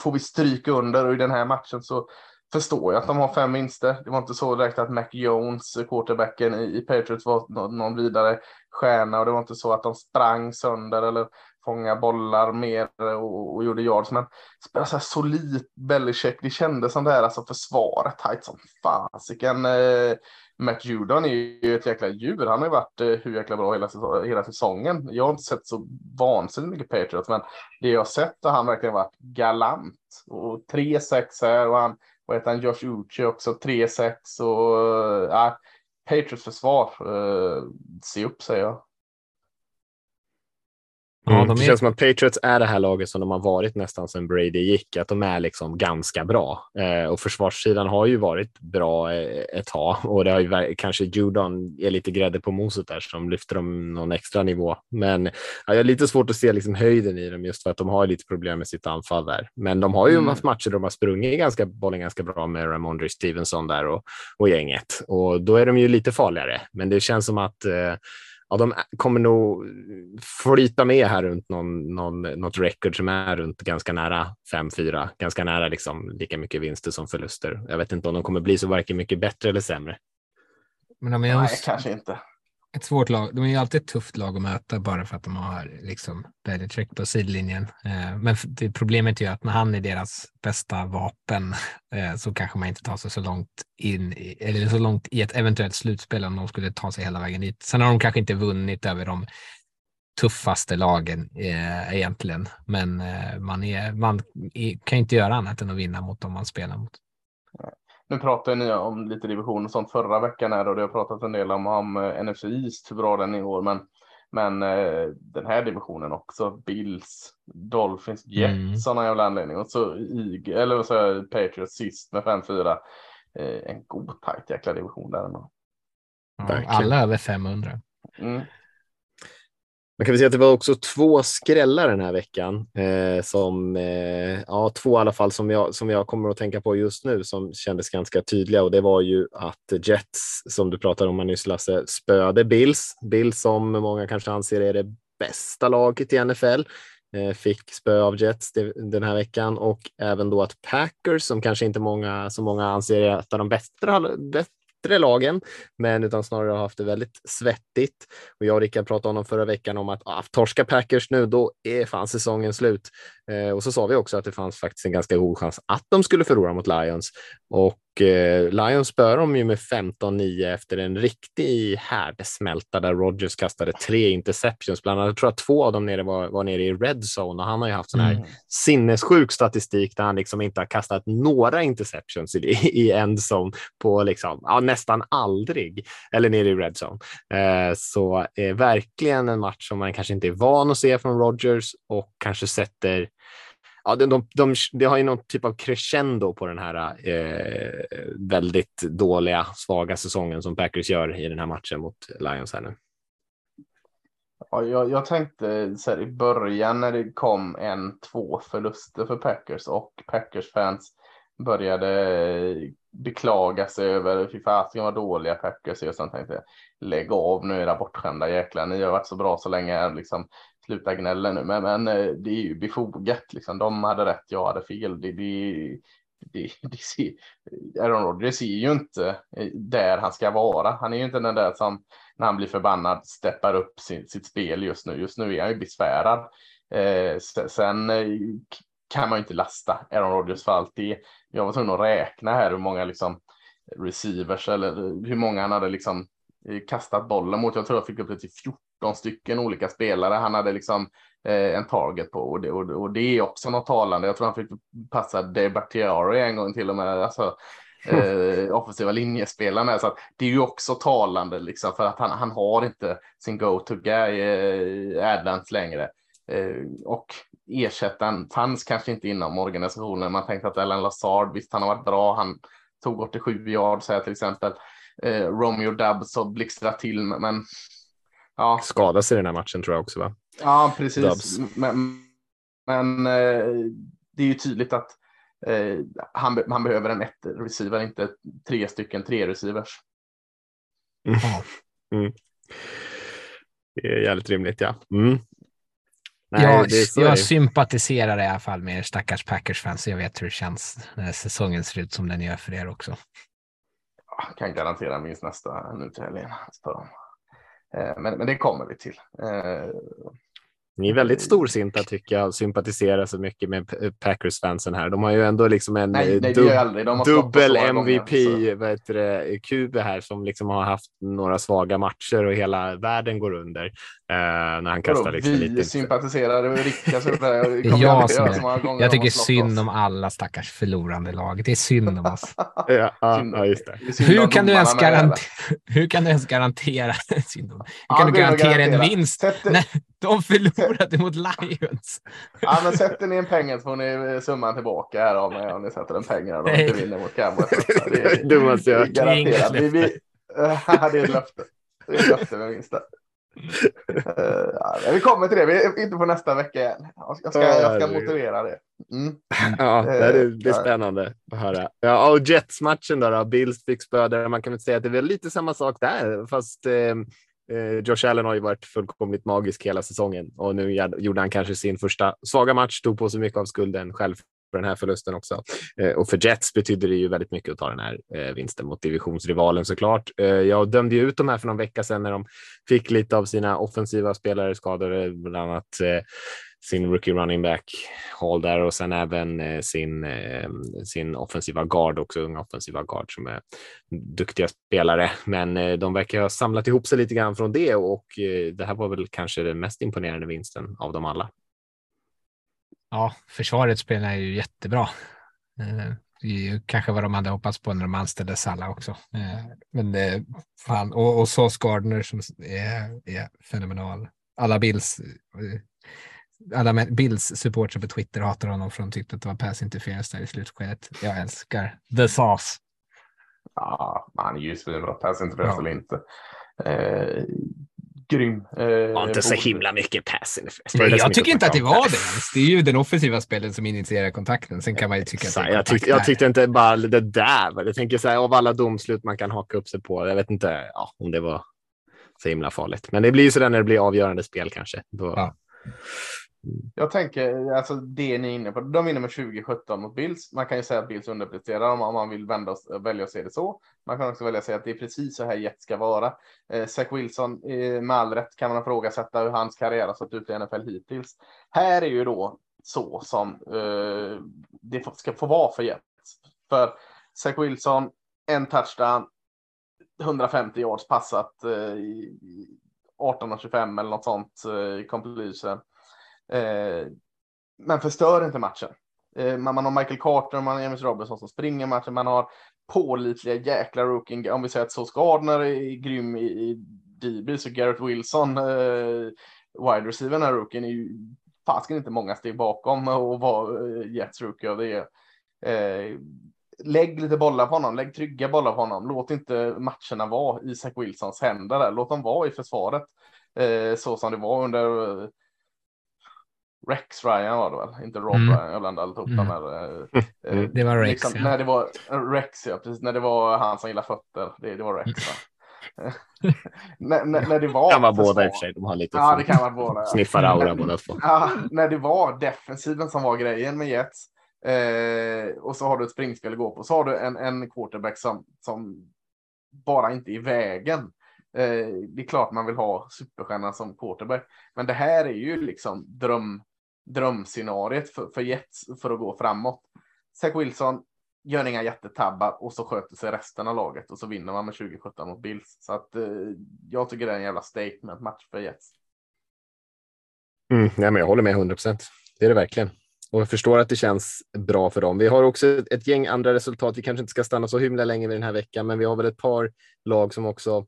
får vi stryka under och i den här matchen så förstår jag att de har fem vinster. Det var inte så direkt att Mac Jones, quarterbacken i, i Patriots, var någon, vidare stjärna och det var inte så att de sprang sönder eller fånga bollar mer och, och gjorde yards. Men spela så här solid Belichick, det kändes som det här alltså försvaret tajt som fasiken. Eh, Matt Judon är ju ett jäkla djur. Han har ju varit eh, hur jäkla bra hela, hela säsongen. Jag har inte sett så vansinnigt mycket Patriots, men det jag har sett har han verkligen varit galant. Och 3-6 här och han, vad heter han, Josh Uche också 3-6 och eh, äh, Patriots försvar, eh, se upp säger jag. Mm. Ja, de det känns som att Patriots är det här laget som de har varit nästan sedan Brady gick, att de är liksom ganska bra. Eh, och försvarssidan har ju varit bra eh, ett tag och det har ju kanske Judon är lite grädde på moset där som lyfter dem någon extra nivå. Men ja, jag har lite svårt att se liksom höjden i dem just för att de har lite problem med sitt anfall där. Men de har ju mm. haft matcher där de har sprungit ganska, bollen ganska bra med Ramondre Stevenson där och, och gänget och då är de ju lite farligare. Men det känns som att eh, ja, de kommer nog flyta med här runt någon, någon, något record som är runt ganska nära 5-4, ganska nära liksom lika mycket vinster som förluster. Jag vet inte om de kommer bli så varken mycket bättre eller sämre. Men de är Nej, kanske inte ett svårt lag. De är ju alltid ett tufft lag att möta bara för att de har liksom Belichick på sidlinjen. Eh, men det, problemet är ju att när han är deras bästa vapen eh, så kanske man inte tar sig så långt in i eller så långt i ett eventuellt slutspel om de skulle ta sig hela vägen dit. Sen har de kanske inte vunnit över de tuffaste lagen eh, egentligen, men eh, man, är, man är, kan inte göra annat än att vinna mot dem man spelar mot. Nu pratade ni om lite division och sånt förra veckan här och det har pratat en del om, om uh, NFC East, hur bra den är i år, men men uh, den här divisionen också, Bills, Dolphins, Jets mm. sådana jävla anledning och så IG, eller så Patriots sist med 5-4. Uh, eh, en god tajt jäkla division där ändå. Ja, alla över 500. Mm. Man kan väl säga att det var också två skrällar den här veckan, eh, som, eh, ja, två i alla fall som jag, som jag kommer att tänka på just nu som kändes ganska tydliga och det var ju att Jets, som du pratade om nyss Lasse, spöade Bills. Bills som många kanske anser är det bästa laget i NFL eh, fick spö av Jets den här veckan och även då att Packers som kanske inte många, så många anser är ett av de bättre, bättre lagen, men utan snarare har haft det väldigt svettigt. Och jag och Rickard pratade om dem förra veckan om att ah, torska Packers nu, då är fan säsongen slut. Eh, och så sa vi också att det fanns faktiskt en ganska god chans att de skulle förlora mot Lions. Och eh, Lions spöar de ju med 15-9 efter en riktig härdsmälta där Rogers kastade tre interceptions. Bland annat jag tror att två av dem nere var, var nere i red zone och han har ju haft sån här mm. sinnessjuk statistik där han liksom inte har kastat några interceptions i, i end zone på liksom, ja, nästan aldrig eller nere i red zone. Eh, så eh, verkligen en match som man kanske inte är van att se från Rogers och kanske sätter ja, de, de, de, de har ju någon typ av crescendo på den här eh, väldigt dåliga, svaga säsongen som Packers gör i den här matchen mot Lions här nu. Ja, jag, jag tänkte så här, i början när det kom en, två förluster för Packers och Packers fans började beklaga sig över fy fasiken vad dåliga Packers är och sen tänkte jag lägg av nu era bortskämda jäklar. Ni har varit så bra så länge liksom sluta gnälla nu, men, men eh, det är ju befogat. Liksom. De hade rätt, jag hade fel. Det, det, det, det ser, Aaron Rodgers är ju inte eh, där han ska vara. Han är ju inte den där som när han blir förbannad steppar upp sin, sitt spel just nu. Just nu är han ju besvärad. Eh, sen eh, kan man ju inte lasta Aaron Rodgers för allt det. Jag var tvungen att räkna här hur många liksom receivers eller hur många han hade liksom kastat bollen mot. Jag tror jag fick upp det till 14 stycken olika spelare han hade liksom eh, en target på och det, och, och det är också något talande. Jag tror han fick passa De Bactiari en gång till och med. Alltså, eh, offensiva linjespelarna. Så att det är ju också talande liksom för att han, han har inte sin go-to guy eh, Adlands längre. Eh, och ersättaren fanns kanske inte inom organisationen. Man tänkte att Ellen Lazard, visst han har varit bra, han tog 87 yard säger till exempel. Eh, Romeo Dubs och blixtrar till men ja. Skadas i den här matchen tror jag också va? Ja precis. Dubs. Men, men eh, det är ju tydligt att eh, han, han behöver en ett receiver, inte tre stycken tre receivers. Mm. Mm. Det är jävligt rimligt ja. Mm. Nej, jag, jag sympatiserar i alla fall med er stackars Packers-fans. Jag vet hur det känns när säsongen ser ut som den gör för er också. Jag kan garantera minst nästa nu till helgen. Eh, men, men det kommer vi till. Eh, ni är väldigt storsinta tycker jag, sympatiserar så mycket med Packers-fansen här. De har ju ändå liksom en nej, nej, dub dubbel MVP, gånger, vad heter det, QB här som liksom har haft några svaga matcher och hela världen går under. Uh, när han kastar liksom vi lite. sympatiserar, det Ricka jag, som jag, jag tycker synd om alla stackars förlorande lag. Det är synd om oss. ja, ja, just det. Hur kan, du ens garantera, hur kan du ens garantera, synd om, hur kan du garantera en vinst? När, de förlorade mot Lions. Ja, men sätter ni en pengar så får ni summan tillbaka här av mig om ni sätter en pengar och inte vinner mot Cowboys. Det är dummaste jag. Vi, vi, det är ett löfte. Det är ett löfte med vinst ja, vi kommer till det, vi är inte på nästa vecka än. Jag ska, jag ska motivera det. Mm. Ja, det är, det är spännande att höra. Ja, och Jets-matchen då, då, Bills fick spö Man kan väl säga att det är lite samma sak där, fast eh, Eh, Josh Allen har ju varit fullkomligt magisk hela säsongen och nu gjorde han kanske sin första svaga match, tog på sig mycket av skulden själv den här förlusten också. Eh, och för Jets betyder det ju väldigt mycket att ta den här eh, vinsten mot divisionsrivalen såklart. Eh, jag dömde ju ut de här för någon vecka sedan när de fick lite av sina offensiva spelare skadade, bland annat eh, sin rookie running back Hall där och sen även eh, sin, eh, sin offensiva guard också, unga offensiva guard som är duktiga spelare. Men eh, de verkar ha samlat ihop sig lite grann från det och eh, det här var väl kanske den mest imponerande vinsten av dem alla. Ja, försvaret spelar ju jättebra. Det är kanske vad de hade hoppats på när de anställde Salla också. Men fan, och, och Sauce Gardner som är, är fenomenal. Alla Bills alla Bills supportrar på Twitter hatar honom för de tyckte att det var pass interference där i slutskedet. Jag älskar the sauce. Ja, han är ju svinbra, pass interference ja. eller inte. Eh, grym. Eh, var inte så himla mycket pass interference. Jag tycker inte att det var det ens. Det är ju den offensiva spelet som initierar kontakten. Sen kan man ju tycka att det är jag, tyckte, jag tyckte inte bara det där. Jag tänker så här, av alla domslut man kan haka upp sig på. Jag vet inte ja, om det var så himla farligt. Men det blir ju så där när det blir avgörande spel kanske. Då, ja. Mm. Jag tänker, alltså det ni är inne på, de vinner med 2017 mot Bills. Man kan ju säga att Bills underpresterar om, man vill vända och, välja att se det så. Man kan också välja att säga att det är precis så här Jet ska vara. Eh, Zach Wilson, eh, med all rätt kan man ifrågasätta hur hans karriär har sett ut i NFL hittills. Här är ju då så som eh, det ska få vara för Jets. För Zach Wilson, en touchdown, 150 yards passat eh, 18.25 eller något sånt eh, i completion. Eh, men förstör inte matchen. Eh, man, man har Michael Carter, man har James Robinson som springer matchen, man har pålitliga jäkla rookie. Om vi säger att SoS Gardner är grym i, i DB så Garrett Wilson, eh, wide receiver, den här rookien, är ju fasken inte många steg bakom och vara eh, Jets rookie av det. Eh, lägg lite bollar på honom, lägg trygga bollar på honom. Låt inte matcherna vara i Zach Wilsons händer där. Låt dem vara i försvaret eh, så som det var under eh, Rex Ryan var det väl, inte Rob mm. Ryan. Jag blandade ihop mm. dem Eh, eh, det var Rex. Liksom, ja. När det var Rex, ja, precis. När det var han som gillar fötter. Det, det var Rex. när, när, när, det var. Det kan vara båda i och för sig. De har lite. Ja, det kan vara båda. Sniffar aura båda två. Ja, när det var defensiven som var grejen med Jets. Eh, och så har du ett springspel att gå på. Så har du en, en quarterback som, som bara inte är i vägen. Eh, det är klart man vill ha superstjärnan som quarterback. Men det här är ju liksom dröm drömscenariet för, för Jets för att gå framåt. Zach Wilson gör inga jättetabbar och så sköter sig resten av laget och så vinner man med 2017 mot Bills. Så att eh, jag tycker det är en jävla statement match för Jets. Mm, nej, men jag håller med 100 procent. Det är det verkligen. Och jag förstår att det känns bra för dem. Vi har också ett, ett gäng andra resultat. Vi kanske inte ska stanna så himla länge vid den här veckan, men vi har väl ett par lag som också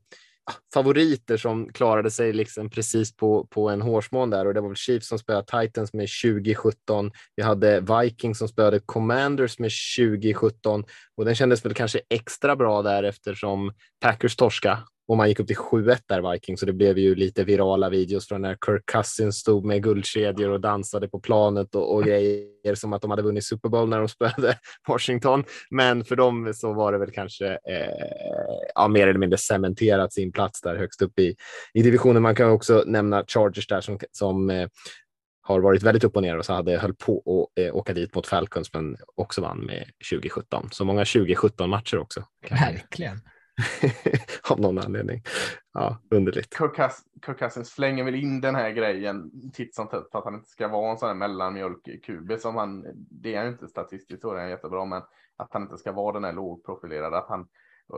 favoriter som klarade sig liksom precis på, på en hårsmån där. Och det var väl Chiefs som spöade Titans med 2017. Vi hade Vikings som spöade Commanders med 2017 och den kändes väl kanske extra bra där eftersom Packers torska och man gick upp till 7-1 där Vikings så det blev ju lite virala videos från när Kirk Cousins stod med guldkedjor och dansade på planet och, och grejer som att de hade vunnit Super Bowl när de spöade Washington. Men för dem så var det väl kanske eh, ja, mer eller mindre cementerat sin plats där högst upp i, i divisionen. Man kan också nämna Chargers där som, som eh, har varit väldigt upp och ner och så hade höll på att eh, åka dit mot Falcons men också vann med 2017. Så många 2017 matcher också. Verkligen. av någon anledning. Ja, underligt. Kirk, Cousins slänger väl in den här grejen titt som tätt för att han inte ska vara en sån här mellanmjölkkube som han, det är han inte statistiskt så är han jättebra, men att han inte ska vara den här lågprofilerade, att han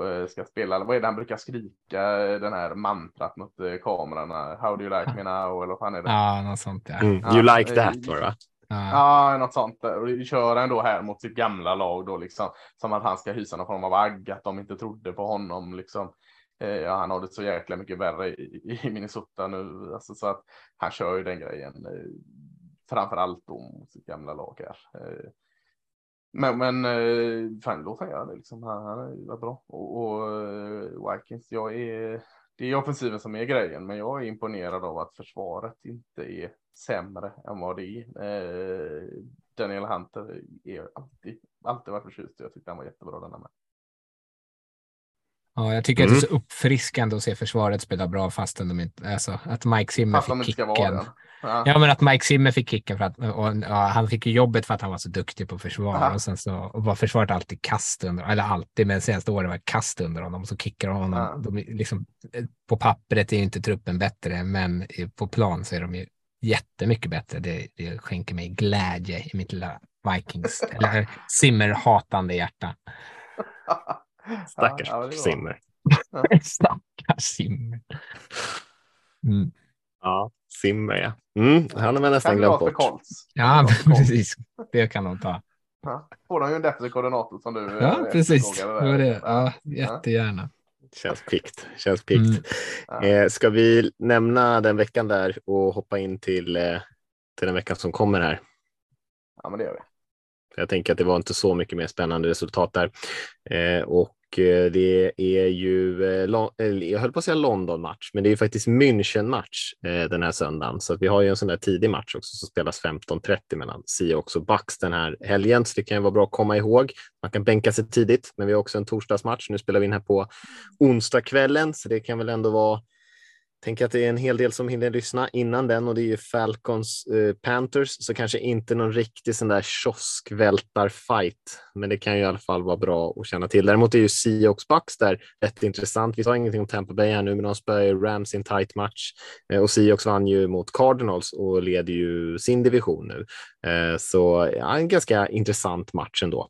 uh, ska spela, vad är det han brukar skrika, den här mantrat mot uh, kamerorna, how do you like me now, eller vad fan är det? Ja, något sånt ja. Mm, you like that var det va? Ja, ja något sånt. Och köra ändå här mot sitt gamla lag då liksom. Som att han ska hysa någon form av agg, att de inte trodde på honom liksom. Eh, ja, han har det så jäkla mycket värre i, i Minnesota nu. Alltså, så att han kör ju den grejen. Eh, framför allt då mot sitt gamla lag här. Eh, men, men eh, fan, låt han göra det liksom. Han, han är bra. Och, och eh, Vikings, jag är det är offensiven som är grejen, men jag är imponerad av att försvaret inte är sämre än vad det är. Eh, Daniel Hunter är alltid, alltid varit förtjust. Jag tyckte han var jättebra denna med. Ja, jag tycker mm. att det är så mm. uppfriskande att se försvaret spela bra fastän de inte, alltså att Mike Zimmer fick kicken. Ja. ja. men att Mike Zimmer fick kicken för att och, ja, han fick ju jobbet för att han var så duktig på försvar Aha. och sen så och var försvaret alltid kast under, eller alltid, men senaste året var kast under honom och så kickar honom. Ja. De, liksom, på pappret är ju inte truppen bättre, men på plan så är de ju jättemycket bättre. Det, det skänker mig glädje i mitt lilla Vikings, eller Zimmer-hatande hjärta. Stackars ja, Simmer. Stackars Simmer. Mm. Ja, Simmer ja. Mm, han har väl nästan glömt bort. Ja, precis. Det kan de ta. Ja, får de ju en defensiv koordinator som du. Ja, eh, precis. Det var det. Ja, jättegärna. Känns pikt. Känns pikt. Mm. Eh, ska vi nämna den veckan där och hoppa in till, eh, till den veckan som kommer här? Ja, men det gör vi. Jag tänker att det var inte så mycket mer spännande resultat där. Eh, och Eh, det är ju, eh, jag höll på att säga London-match, men det är ju faktiskt München-match eh, den här söndagen. Så vi har ju en sån där tidig match också som spelas 15.30 mellan Seahawks och Bucks den här helgen. Så det kan ju vara bra att komma ihåg. Man kan bänka sig tidigt, men vi har också en torsdagsmatch. Nu spelar vi in här på onsdagskvällen, så det kan väl ändå vara Tänk att det är en hel del som hinner lyssna innan den och det är ju Falcons eh, Panthers, så kanske inte någon riktig sån där kioskvältar-fight, men det kan ju i alla fall vara bra att känna till. Däremot är ju Seahawks Bucks där rätt intressant. Vi sa ingenting om Tampa Bay här nu, men de spöar ju Rams i en tight match eh, och Seahawks vann ju mot Cardinals och leder ju sin division nu. Eh, så ja, en ganska intressant match ändå.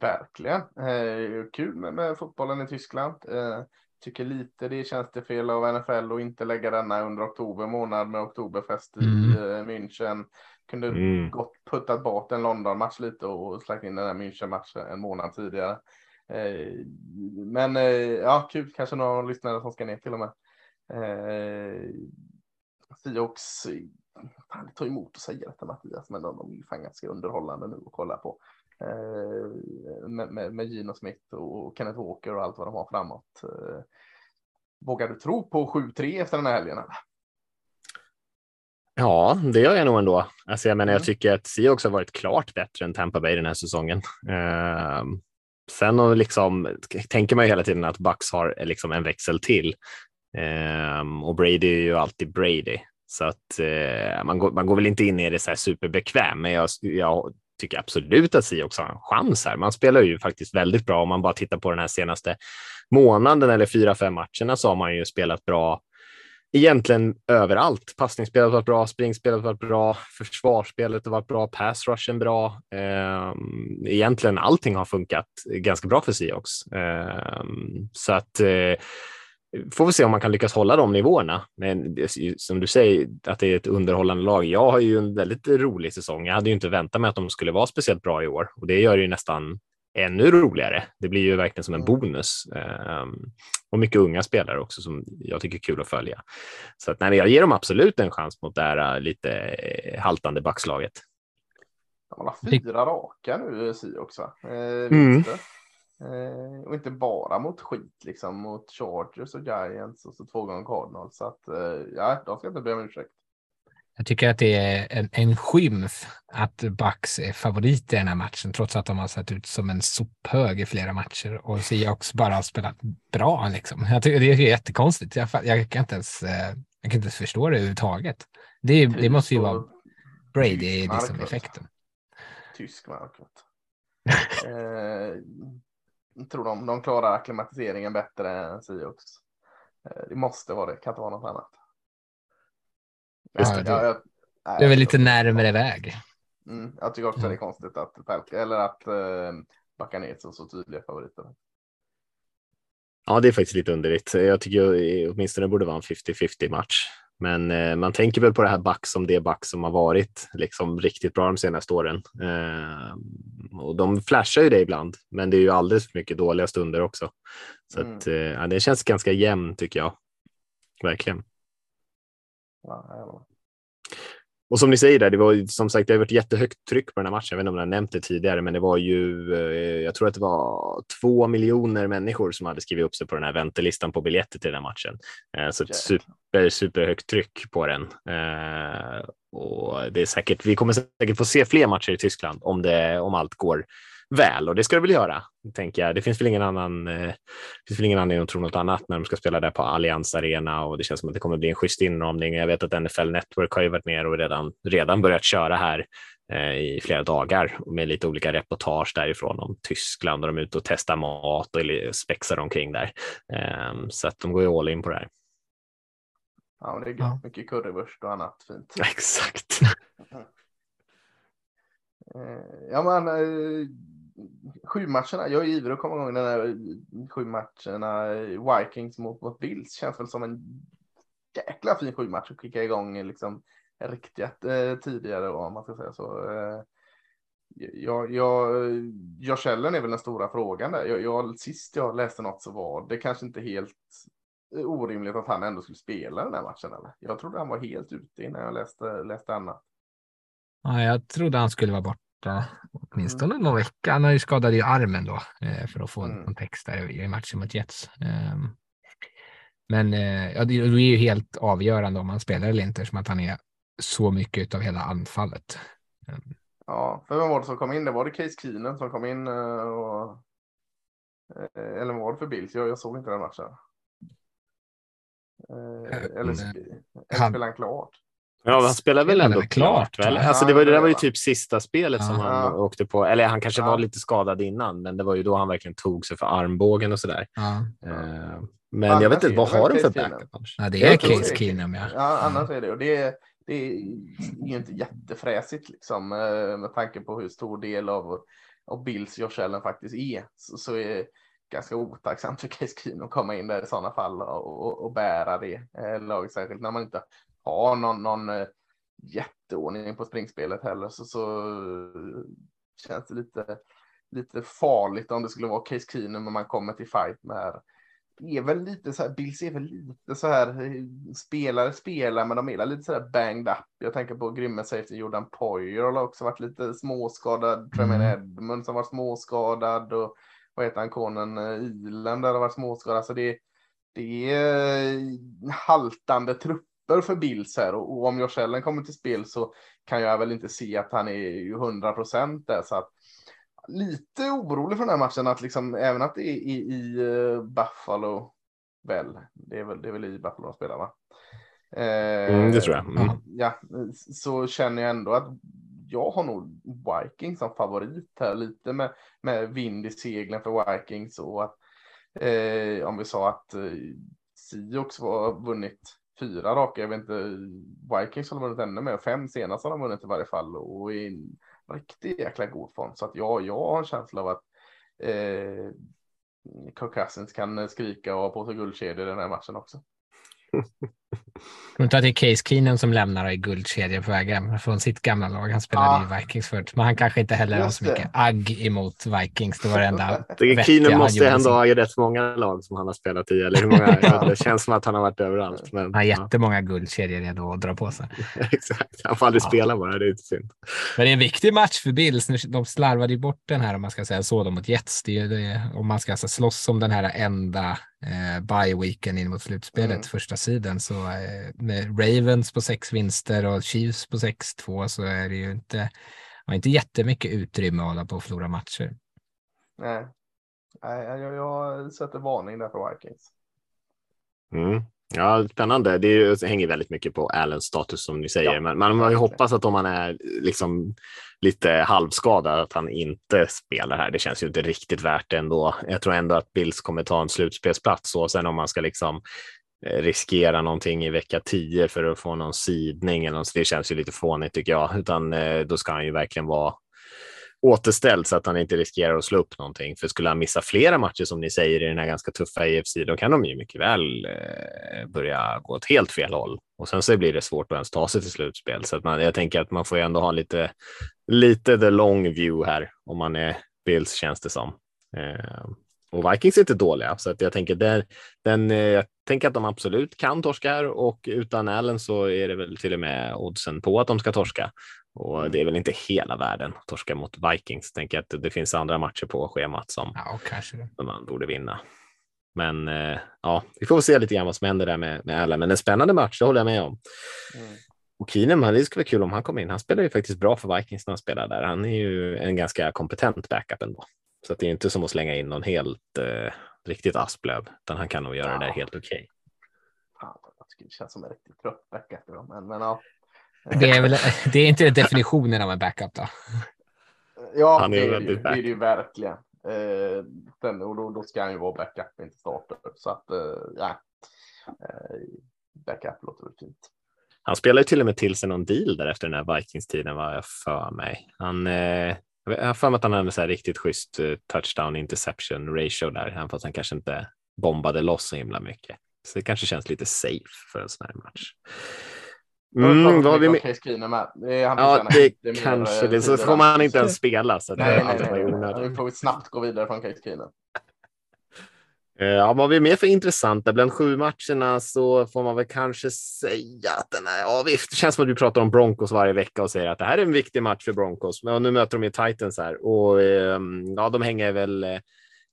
Verkligen. Eh, kul med, med, fotbollen i Tyskland. Eh, tycker lite det känns det fel av NFL att inte lägga denna under oktober månad med oktoberfest i mm. Eh, München. Kunde mm. gott puttat bort en London-match lite och släppt in den här München-matchen en månad tidigare. Eh, men eh, ja, kul, kanske några lyssnare som ska ner till och med. Seahawks, fan det tar emot att säga detta Mattias, men de, de är ju fan ganska underhållande nu att kolla på. Eh, med, med, med Gino Smith och Kenneth Walker och allt vad de har framåt. Eh, vågar du tro på 7-3 efter den här helgen? Ja, det gör jag nog ändå. Alltså jag menar, jag mm. tycker att Seahawks har varit klart bättre än Tampa Bay den här säsongen. Eh, sen och liksom, tänker man ju hela tiden att Bucks har liksom en växel till. Eh, och Brady är ju alltid Brady. Så att eh, man, går, man går väl inte in i det så här superbekväm, men jag, jag tycker absolut att Seahawks har en chans här. Man spelar ju faktiskt väldigt bra om man bara tittar på den här senaste månaden eller fyra, fem matcherna så har man ju spelat bra egentligen överallt. Passningsspelet har varit bra, springspelet har varit bra, försvarsspelet har varit bra, pass rushen bra. Ehm, egentligen allting har funkat ganska bra för Seahawks. Ehm, så att eh, får vi se om man kan lyckas hålla de nivåerna. Men som du säger, att det är ett underhållande lag. Jag har ju en väldigt rolig säsong. Jag hade ju inte väntat mig att de skulle vara speciellt bra i år och det gör det ju nästan ännu roligare. Det blir ju verkligen som en mm. bonus. Um, och mycket unga spelare också som jag tycker är kul att följa. Så att, nej, jag ger dem absolut en chans mot det här äh, lite äh, haltande backslaget. De har fyra raka nu, Sioux, va? Eh, mm. Eh, och inte bara mot skit, liksom mot Chargers och Giants och så två gånger Cardinals. Så att eh, ja, de ska inte be om ursäkt. Jag tycker att det är en, en skymf att Bucks är favorit i den här matchen, trots att de har sett ut som en sophög i flera matcher och Seahawks bara har spelat bra. Liksom. Jag tycker det är jättekonstigt. Jag, jag, kan inte ens, eh, jag kan inte ens förstå det överhuvudtaget. Det, det måste ju vara Brady liksom effekten. Tysk marknad. eh, tror de, de klarar akklimatiseringen bättre än Seahawks. Eh, det måste vara det, kan inte vara något annat. Just det, ja, jag, det är väl lite närmare väg. Mm, jag tycker också mm. det är konstigt att eller att eh, Buccaneers är så tydliga favoriter. Ja, det är faktiskt lite underligt. Jag tycker åtminstone det borde vara en 50-50 match. Men eh, man tänker väl på det här back som det back som har varit liksom riktigt bra de senaste åren. Eh, och de flashar ju det ibland, men det är ju alldeles för mycket dåliga stunder också. Så mm. att, eh, ja, det känns ganska jämn tycker jag. Verkligen. Ja, och som ni säger där, det var som sagt, det har varit jättehögt tryck på den här matchen. Jag vet inte om jag har nämnt det tidigare, men det var ju, eh, jag tror att det var två miljoner människor som hade skrivit upp sig på den här väntelistan på biljetter till den här matchen. Eh, så ett super, super högt tryck på den. Eh, och det är säkert, vi kommer säkert få se fler matcher i Tyskland om det, om allt går väl och det ska det väl göra, tänker jag. Det finns väl ingen annan. Eh, finns väl ingen anledning att tro något annat när de ska spela där på Allians Arena och det känns som att det kommer bli en schysst inramning. Jag vet att NFL Network har ju varit ner och redan redan börjat köra här eh, i flera dagar med lite olika reportage därifrån om Tyskland och de är ute och testar mat och spexar omkring där. Eh, så att de går ju all in på det här. Ja, det är ja. mycket currywurst och annat fint. Exakt. Eh, ja, men sju matcherna. Jag är ivrig att komma igång den här sju matcherna. Vikings mot, mot Bills känns väl som en jäkla fin sju match att kicka igång liksom riktigt eh, tidigare om man ska säga så. Eh, jag, jag, jag källen är väl den stora frågan där. Jag, jag, sist jag läste något så var det kanske inte helt orimligt att han ändå skulle spela den här matchen. Eller? Jag trodde han var helt ute innan jag läste, läste annat. Ja, jag trodde han skulle vara borta borta åtminstone mm. någon vecka. Han har ju skadade ju armen då eh, för att få mm. en text där i matchen mot Jets. Ehm, men eh, ja, det är ju helt avgörande om han spelar eller inte, som att han är så mycket av hela anfallet. Ehm. Ja, för vem var det som kom in? Det var det Case Keenan som kom in eh, och eller var det för Bills? Jag, jag såg inte den matchen. Eller, eller spelade han klart? Ja, han spelar väl ändå klart? Väl? Alltså, det, var, det där var ju typ sista spelet som han åkte på. Eller han kanske var lite skadad innan, men det var ju då han verkligen tog sig för armbågen och sådär. Ja. Uh, men annars jag vet inte, vad har de för backup? Ja, det är Case Keenum. Ja. ja, annars är det. Och det, är, det är ju inte jättefräsigt liksom, eh, med tanke på hur stor del av, av Bills Josh Allen faktiskt är. Så, så är det ganska otacksamt för Case Keenum att komma in där i sådana fall och, och, och bära det eh, laget, särskilt när man inte ha någon, någon eh, jätteordning på springspelet heller så, så känns det lite, lite farligt om det skulle vara Case Keenum när man kommer till fight med det är väl lite så här, Bills är väl lite så här, eh, spelare spelar, men de är lite så här banged up. Jag tänker på grymma safety Jordan Poyer har också varit lite småskadad. Tremaine mm. Edmund som var småskadad och vad heter han, konen Ilan där har varit småskadad. Så det, det är haltande trupp papper för Bills här och, och om Josh Allen kommer till spel så kan jag väl inte se att han är 100 procent där så att lite orolig för den här matchen att liksom även att det är i, i uh, Buffalo väl, det är väl, det är väl i Buffalo de spelar va? Eh, mm, det tror jag. Mm. Ja, så känner jag ändå att jag har nog Vikings som favorit här lite med, med vind i seglen för Vikings och att eh, om vi sa att eh, Sioux var vunnit fyra raka. Jag vet inte, Vikings har vunnit ännu mer. Fem senast har de vunnit i varje fall och i en riktigt jäkla god form. Så att ja, jag har en känsla av att eh, Kirk Cousins kan skrika och ha på sig guldkedjor i den här matchen också. Jag inte att det är Case Keenan som lämnar i guldkedjor på väg hem från sitt gamla lag. Han spelade Ah. i Vikings förut, men han kanske inte heller har så mycket agg emot Vikings. Det var det enda Keenan måste ändå ha i rätt många lag som han har spelat i. Eller hur många? det känns som att han har varit överallt. Men, Han har ja, jättemånga guldkedjor redo att dra på sig. exakt. Han får aldrig Ja. spela bara, det är inte synd. Men det är en viktig match för Bills. De slarvade ju bort den här om man ska säga så då, mot Jets. Det är det, om man ska alltså slåss om den här enda eh, bye-weeken in mot slutspelet, Mm. första sidan. Så eh, Ravens på sex vinster och Chiefs på 6-2 så är det ju inte, har inte jättemycket utrymme att hålla på och förlora matcher. Nej, Nej jag, jag sätter varning där för Vikings. Mm. Ja, spännande. Det är ju, det hänger väldigt mycket på Allens status som ni säger, Ja, men man har ju hoppas att om han är liksom lite halvskadad att han inte spelar här. Det känns ju inte riktigt värt det ändå. Jag tror ändå att Bills kommer ta en slutspelsplats och sen om man ska liksom eh, Eh, riskera någonting i vecka 10 för att få någon sidning eller något, det känns ju lite fånigt tycker jag, utan eh, då ska han ju verkligen vara återställd så att han inte riskerar att slå upp någonting. För skulle han missa flera matcher som ni säger i den här ganska tuffa EFC, då kan de ju mycket väl eh, börja gå åt helt fel håll. Och sen så blir det svårt att ens ta sig till slutspel. Så att man, jag tänker att man får ju ändå ha lite, lite the long view här om man är Bills känns det som. Och Vikings är inte dåliga, så att jag tänker den, den, eh, jag tänker att de absolut kan torska här och utan Allen så är det väl till och med oddsen på att de ska torska. Och det är väl inte hela världen att torska mot Vikings. Tänker att det finns andra matcher på schemat som Ja, som man borde vinna. Men eh, ja, vi får se lite grann vad som händer där med, med Allen. Men en spännande match, det håller jag med om. Mm. Och Keenan, det skulle vara kul om han kom in. Han spelar ju faktiskt bra för Vikings när han spelar där. Han är ju en ganska kompetent backup ändå. Så att det är inte som att slänga in någon helt eh, riktigt Asplöv, utan han kan nog göra det där Ja. helt okej. Tycker det känns som en riktigt trött backup. Men, men ja. Det är, väl, det är inte definitionen av en backup då. Ja, Han är det, är det, väldigt ju, det är det ju verkligen. Eh, sen, och då, då ska han ju vara backup, inte starter. Så att, eh, ja. Eh, backup låter väl fint. Han spelar ju till och med till sig någon deal där efter den här Vikings-tiden, vad jag för mig. Han, eh, jag har för mig att han hade så här riktigt schysst eh, touchdown interception ratio där, även fast han kanske inte bombade loss så himla mycket. Så det kanske känns lite safe för en sån här match. Mm, vad har vi med? Det Ja, det kanske det. Så får man inte ens spela. Så det Nej, nej, nej. bara i nej. onödan. Nu får vi snabbt gå vidare från Case. Eh, Eh, ja, vad har vi mer för intressanta? Bland sju matcherna så får man väl kanske säga att den är, ja, visst, det känns som att du pratar om Broncos varje vecka och säger att det här är en viktig match för Broncos. Men nu möter de ju Titans här och ehm, ja, de hänger väl, eh,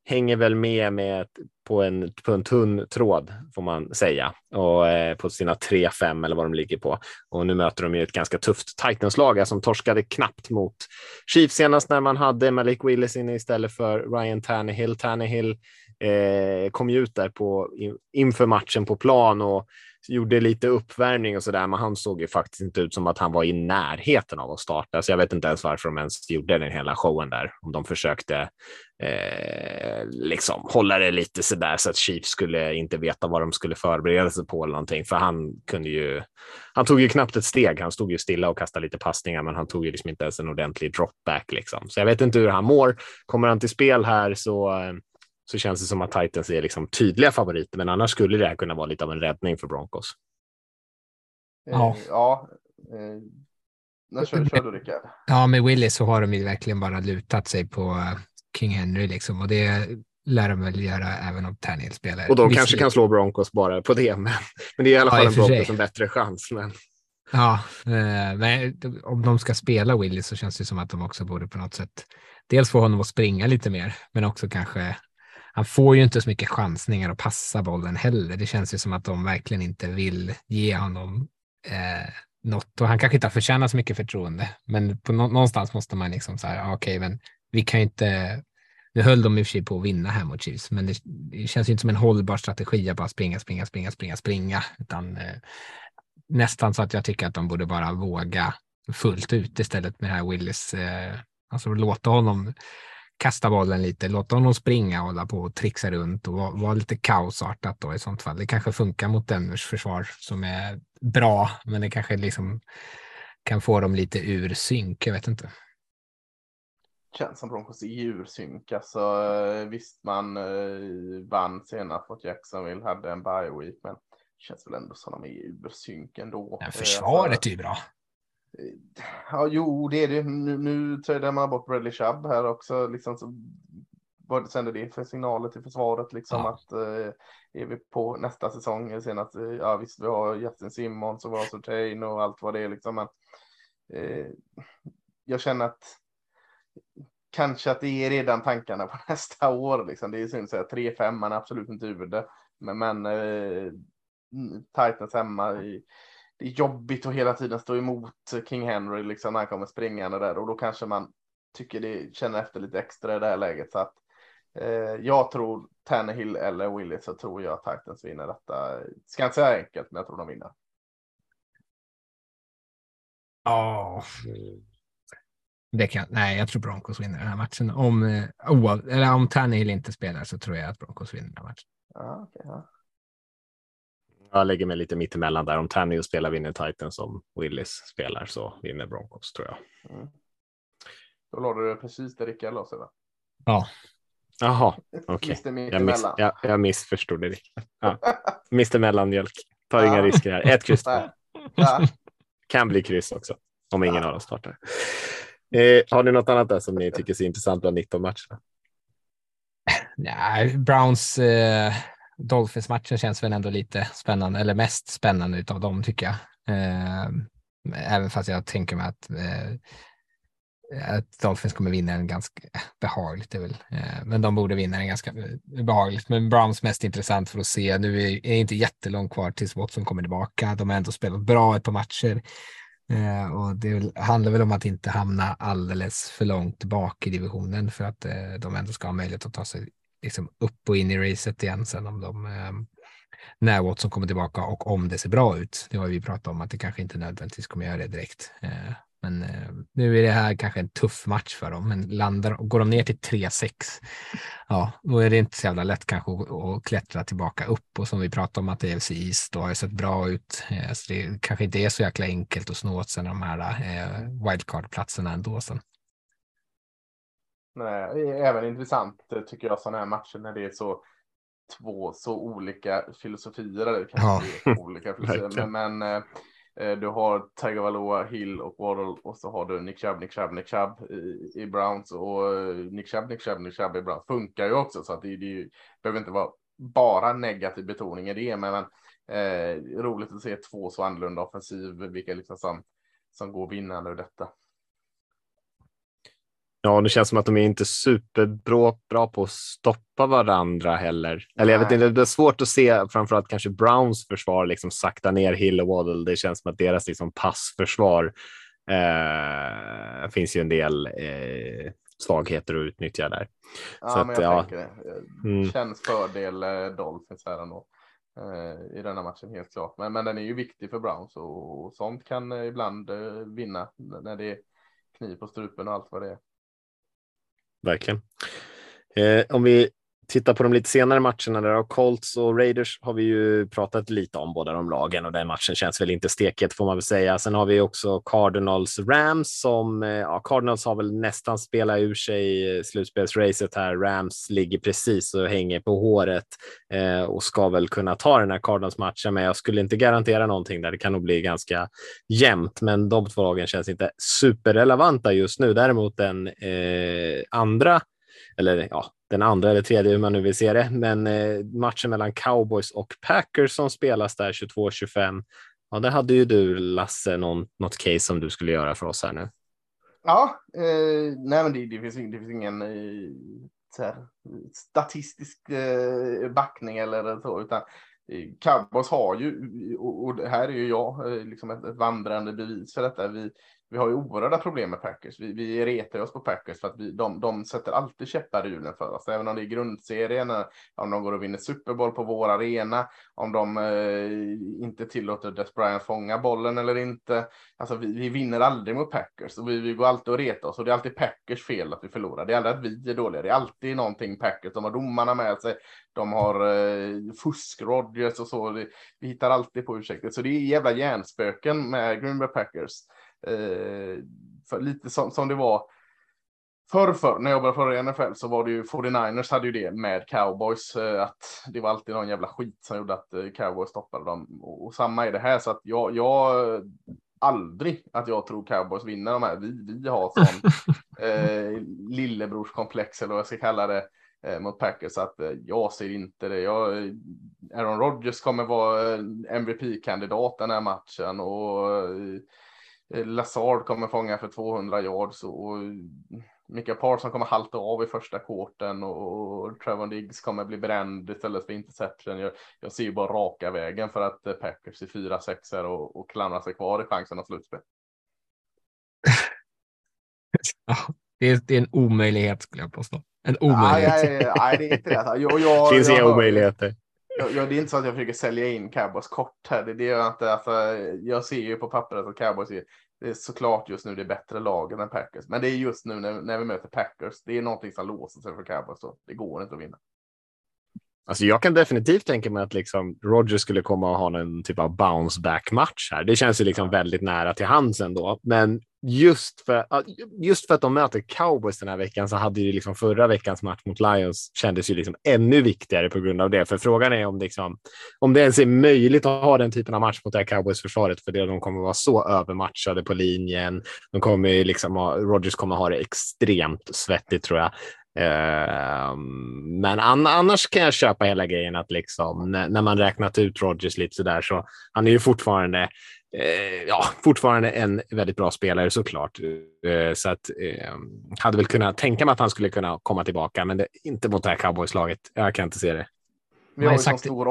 hänger väl med, med på, en, på en tunn tråd får man säga och eh, på sina 3-5 eller vad de ligger på. Och nu möter de ju ett ganska tufft Titans-lag som torskade knappt mot Chiefs senast när man hade Malik Willis inne istället för Ryan Tannehill. Tannehill eh, kom ju ut där på, in, inför matchen på plan och gjorde lite uppvärmning och så där, men han såg ju faktiskt inte ut som att han var i närheten av att starta, så jag vet inte ens varför de ens gjorde den hela showen där, om de försökte eh, liksom hålla det lite så där så att Chiefs skulle inte veta vad de skulle förbereda sig på eller någonting, för han kunde ju, han tog ju knappt ett steg, han stod ju stilla och kastade lite passningar, men han tog ju liksom inte ens en ordentlig dropback liksom, så jag vet inte hur han mår. Kommer han till spel här så eh, så känns det som att Titans är liksom tydliga favoriter, men annars skulle det här kunna vara lite av en räddning för Broncos. Ja. Eh, ja. Eh, när kör, kör du Rickard? Ja, med Willis så har de ju verkligen bara lutat sig på eh, King Henry liksom och det lär de väl göra även om Tannehill spelar. Och de Visst- kanske kan slå Broncos bara på det, men, men det är i alla Ja, fall en. Broncos en bättre chans. Men Ja, men om de ska spela Willis så känns det som att de också borde på något sätt dels få honom att springa lite mer, men också kanske han får ju inte så mycket chansningar att passa bollen heller. Det känns ju som att de verkligen inte vill ge honom eh, något och han kanske inte har förtjänat så mycket förtroende, men på nå- någonstans måste man liksom så här, ja, okej, men vi kan ju inte nu höll de i och för sig på att vinna här mot Chiefs, men det, det känns ju inte som en hållbar strategi att bara springa, springa, springa, springa, springa, utan eh, nästan så att jag tycker att de borde bara våga fullt ut istället med det här Willis. Eh, alltså låta honom kasta bollen lite, låta honom springa och hålla på och trixa runt och vara, vara lite kaosartat då i sånt fall. Det kanske funkar mot Denvers försvar som är bra, men det kanske liksom kan få dem lite ur synk. Jag vet inte. känns som Broncos är ur synk. Alltså, eh, visst, man eh, vann senast mot Jacksonville, hade en bye week, men det känns väl ändå som de är ur synk ändå. Men Eh, försvaret alltså, är ju bra. Ja, jo, det är det. Nu, nu tradar man bort Bradley Chubb här också. Liksom, så, vad sänder det för signaler till försvaret? Liksom, Ja. att eh, är vi på nästa säsong? Senast, eh, ja, visst, vi har Justin Simmons och vi har Surtain och allt vad det är. Liksom, men, eh, jag känner att kanske att det är redan tankarna på nästa år. Liksom. Det är synd att säga 3-5, man är absolut inte ur det. Men, men eh, Titans hemma, i, det är jobbigt att hela tiden stå emot King Henry liksom, när han kommer springande där och då kanske man tycker det känner efter lite extra i det här läget. Så att, eh, jag tror Tannehill eller Willis så tror jag att Titans vinner detta. Ska inte säga enkelt, men jag tror de vinner. Ja. Det kan, nej, jag tror Broncos vinner den här matchen. Om, oav, eller om Tannehill inte spelar så tror jag att Broncos vinner den här matchen. Ja, okay, ja. Jag lägger mig lite mittemellan där. Om Tannehill spelar vinner Titans, om Willis spelar så vinner Broncos tror jag. Mm. Då la du precis där Rickard la sig va? Ja, Jaha, okej. Mr. Jag, miss, jag, jag missförstod det. Ja. Mr Mellanmjölk. Tar inga Ja. risker här. Ett kryss. Ja. Kan bli kryss också. Om ingen av dem startar. Eh, har ni något annat där som ni tycker är intressant bland 19 matcherna? nej, Browns eh, Dolphins-matchen känns väl ändå lite spännande, eller mest spännande utav dem tycker jag. Eh, även fast jag tänker mig att, eh, att Dolphins kommer vinna en ganska eh, behagligt, väl, eh, men de borde vinna en ganska eh, behagligt. Men Browns mest intressant för att se. Nu är det inte jättelångt kvar tills Watson kommer tillbaka. De har ändå spelat bra ett par matcher. Eh, och det handlar väl om att inte hamna alldeles för långt bak i divisionen för att eh, de ändå ska ha möjlighet att ta sig liksom upp och in i racet igen sen om de eh, när Watson kommer tillbaka och om det ser bra ut. Det har vi pratat om att det kanske inte nödvändigtvis kommer göra det direkt. Eh, men eh, nu är det här kanske en tuff match för dem, men landar, går de ner till 3-6, ja, då är det inte så jävla lätt kanske att, att klättra tillbaka upp och som vi pratade om att AFC East då har ju sett bra ut, eh, så det kanske inte är så jäkla enkelt att snå åt sig de här eh, wildcard-platserna ändå sen. Nej, även intressant eh, tycker jag sådana här matcher när det är så två så olika filosofier. Eller kanske Ja. olika filosofier. Men men eh, du har Tiger Valoa, Hill och Waddle och så har du Nick Chubb, Nick Chubb, Nick Chubb i, i Browns och eh, Nick Chubb, Nick Chubb, Nick Chubb i Browns funkar ju också så att det, det behöver inte vara bara negativ betoning i det. Men, men eh, roligt att se två så annorlunda offensiv, vilka liksom som, som går vinnande ur detta. Ja, det känns som att de är inte superbra bra på att stoppa varandra heller. Eller jag vet inte, det är svårt att se framförallt kanske Browns försvar liksom sakta ner Hill och Waddle. Det känns som att deras liksom passförsvar eh, finns ju en del eh, svagheter att utnyttja där. Ja, Så men att, jag ja. tänker det. Eh, Mm. Känns fördel eh, Dolphins här ändå. Eh, I denna matchen helt klart. Men, men den är ju viktig för Browns och, och sånt kan eh, ibland vinna när det är kniv på strupen och allt vad det är. Verkligen. Eh, om vi tittar på de lite senare matcherna där och Colts och Raiders har vi ju pratat lite om båda de lagen och den matchen känns väl inte steket får man väl säga. Sen har vi också Cardinals Rams som eh, ja, Cardinals har väl nästan spelat ur sig slutspelsracet här. Rams ligger precis och hänger på håret eh, och ska väl kunna ta den här Cardinals matchen, men jag skulle inte garantera någonting där. Det kan nog bli ganska jämnt, men de två lagen känns inte superrelevanta just nu. Däremot den eh, andra eller ja, den andra eller tredje hur man nu vill se det. Men eh, matchen mellan Cowboys och Packers som spelas där 22-25. Ja, där hade ju du Lasse någon, något case som du skulle göra för oss här nu. Ja, eh, nej men det, det, finns, det finns ingen eh, här, statistisk eh, backning eller så, utan eh, Cowboys har ju, och, och det här är ju jag, eh, liksom ett, ett vandrande bevis för detta. Vi, vi har ju oerhörda problem med Packers. Vi, vi retar oss på Packers för att vi, de, de sätter alltid käppar i hjulen för oss. Även om det är grundserien, eh, om de går och vinner Super Bowl på vår arena, om de eh, inte tillåter Des Bryant fånga bollen eller inte. Alltså vi, vi vinner aldrig mot Packers och vi, vi går alltid och retar oss och det är alltid Packers fel att vi förlorar. Det är aldrig att vi är dåliga. Det är alltid någonting Packers. De har domarna med sig. De har eh, fusk Rodgers och så. Vi, vi hittar alltid på ursäkter. Så det är jävla hjärnspöken med Green Bay Packers. Eh, för lite som, som det var förr, förr när jag jobbade för NFL så var det ju 49ers hade ju det med cowboys. Eh, att det var alltid någon jävla skit som gjorde att eh, cowboys stoppade dem. Och, och samma är det här så att jag, jag aldrig att jag tror cowboys vinner de här. Vi, vi har sån eh, lillebrorskomplex eller vad jag ska kalla det eh, mot Packers att eh, jag ser inte det. Jag, Aaron Rodgers kommer vara MVP-kandidat den här matchen och Lazard kommer fånga för 200 yards och Mika Parsons kommer halta av i första kvarten och Trevor Diggs kommer bli bränd istället för interception. Jag, jag ser ju bara raka vägen för att Packers i 4-6 och, och klamrar sig kvar i chansen att slutspel. det är, det är en omöjlighet skulle jag påstå. En omöjlighet. Nej, nej, nej, det är inte det. Jag, jag, finns inga omöjligheter. Ja, det är inte så att jag försöker sälja in Cowboys kort här. Det, det gör jag inte. Alltså, jag ser ju på pappret att Cowboys är, det är såklart just nu det bättre lagen än Packers. Men det är just nu när, när vi möter Packers. Det är någonting som låser sig för Cowboys. Så det går inte att vinna. Alltså jag kan definitivt tänka mig att liksom Roger skulle komma och ha en typ av bounce back match här. Det känns ju liksom väldigt nära till hands ändå. Men just för, just för att de möter cowboys den här veckan så hade ju liksom förra veckans match mot Lions kändes ju liksom ännu viktigare på grund av det. För frågan är om, liksom, om det ens är möjligt att ha den typen av match mot det här cowboys försvaret för det de kommer vara så övermatchade på linjen. De kommer liksom ha, kommer ha det extremt svettigt tror jag. Uh, men an annars kan jag köpa hela grejen att liksom när man räknat ut Rodgers lite sådär så han är ju fortfarande eh, ja, fortfarande en väldigt bra spelare såklart. Eh, så att ehm, hade väl kunnat tänka mig att han skulle kunna komma tillbaka, men det, inte mot det här cowboyslaget. Jag kan inte se det. Vi har ju så stor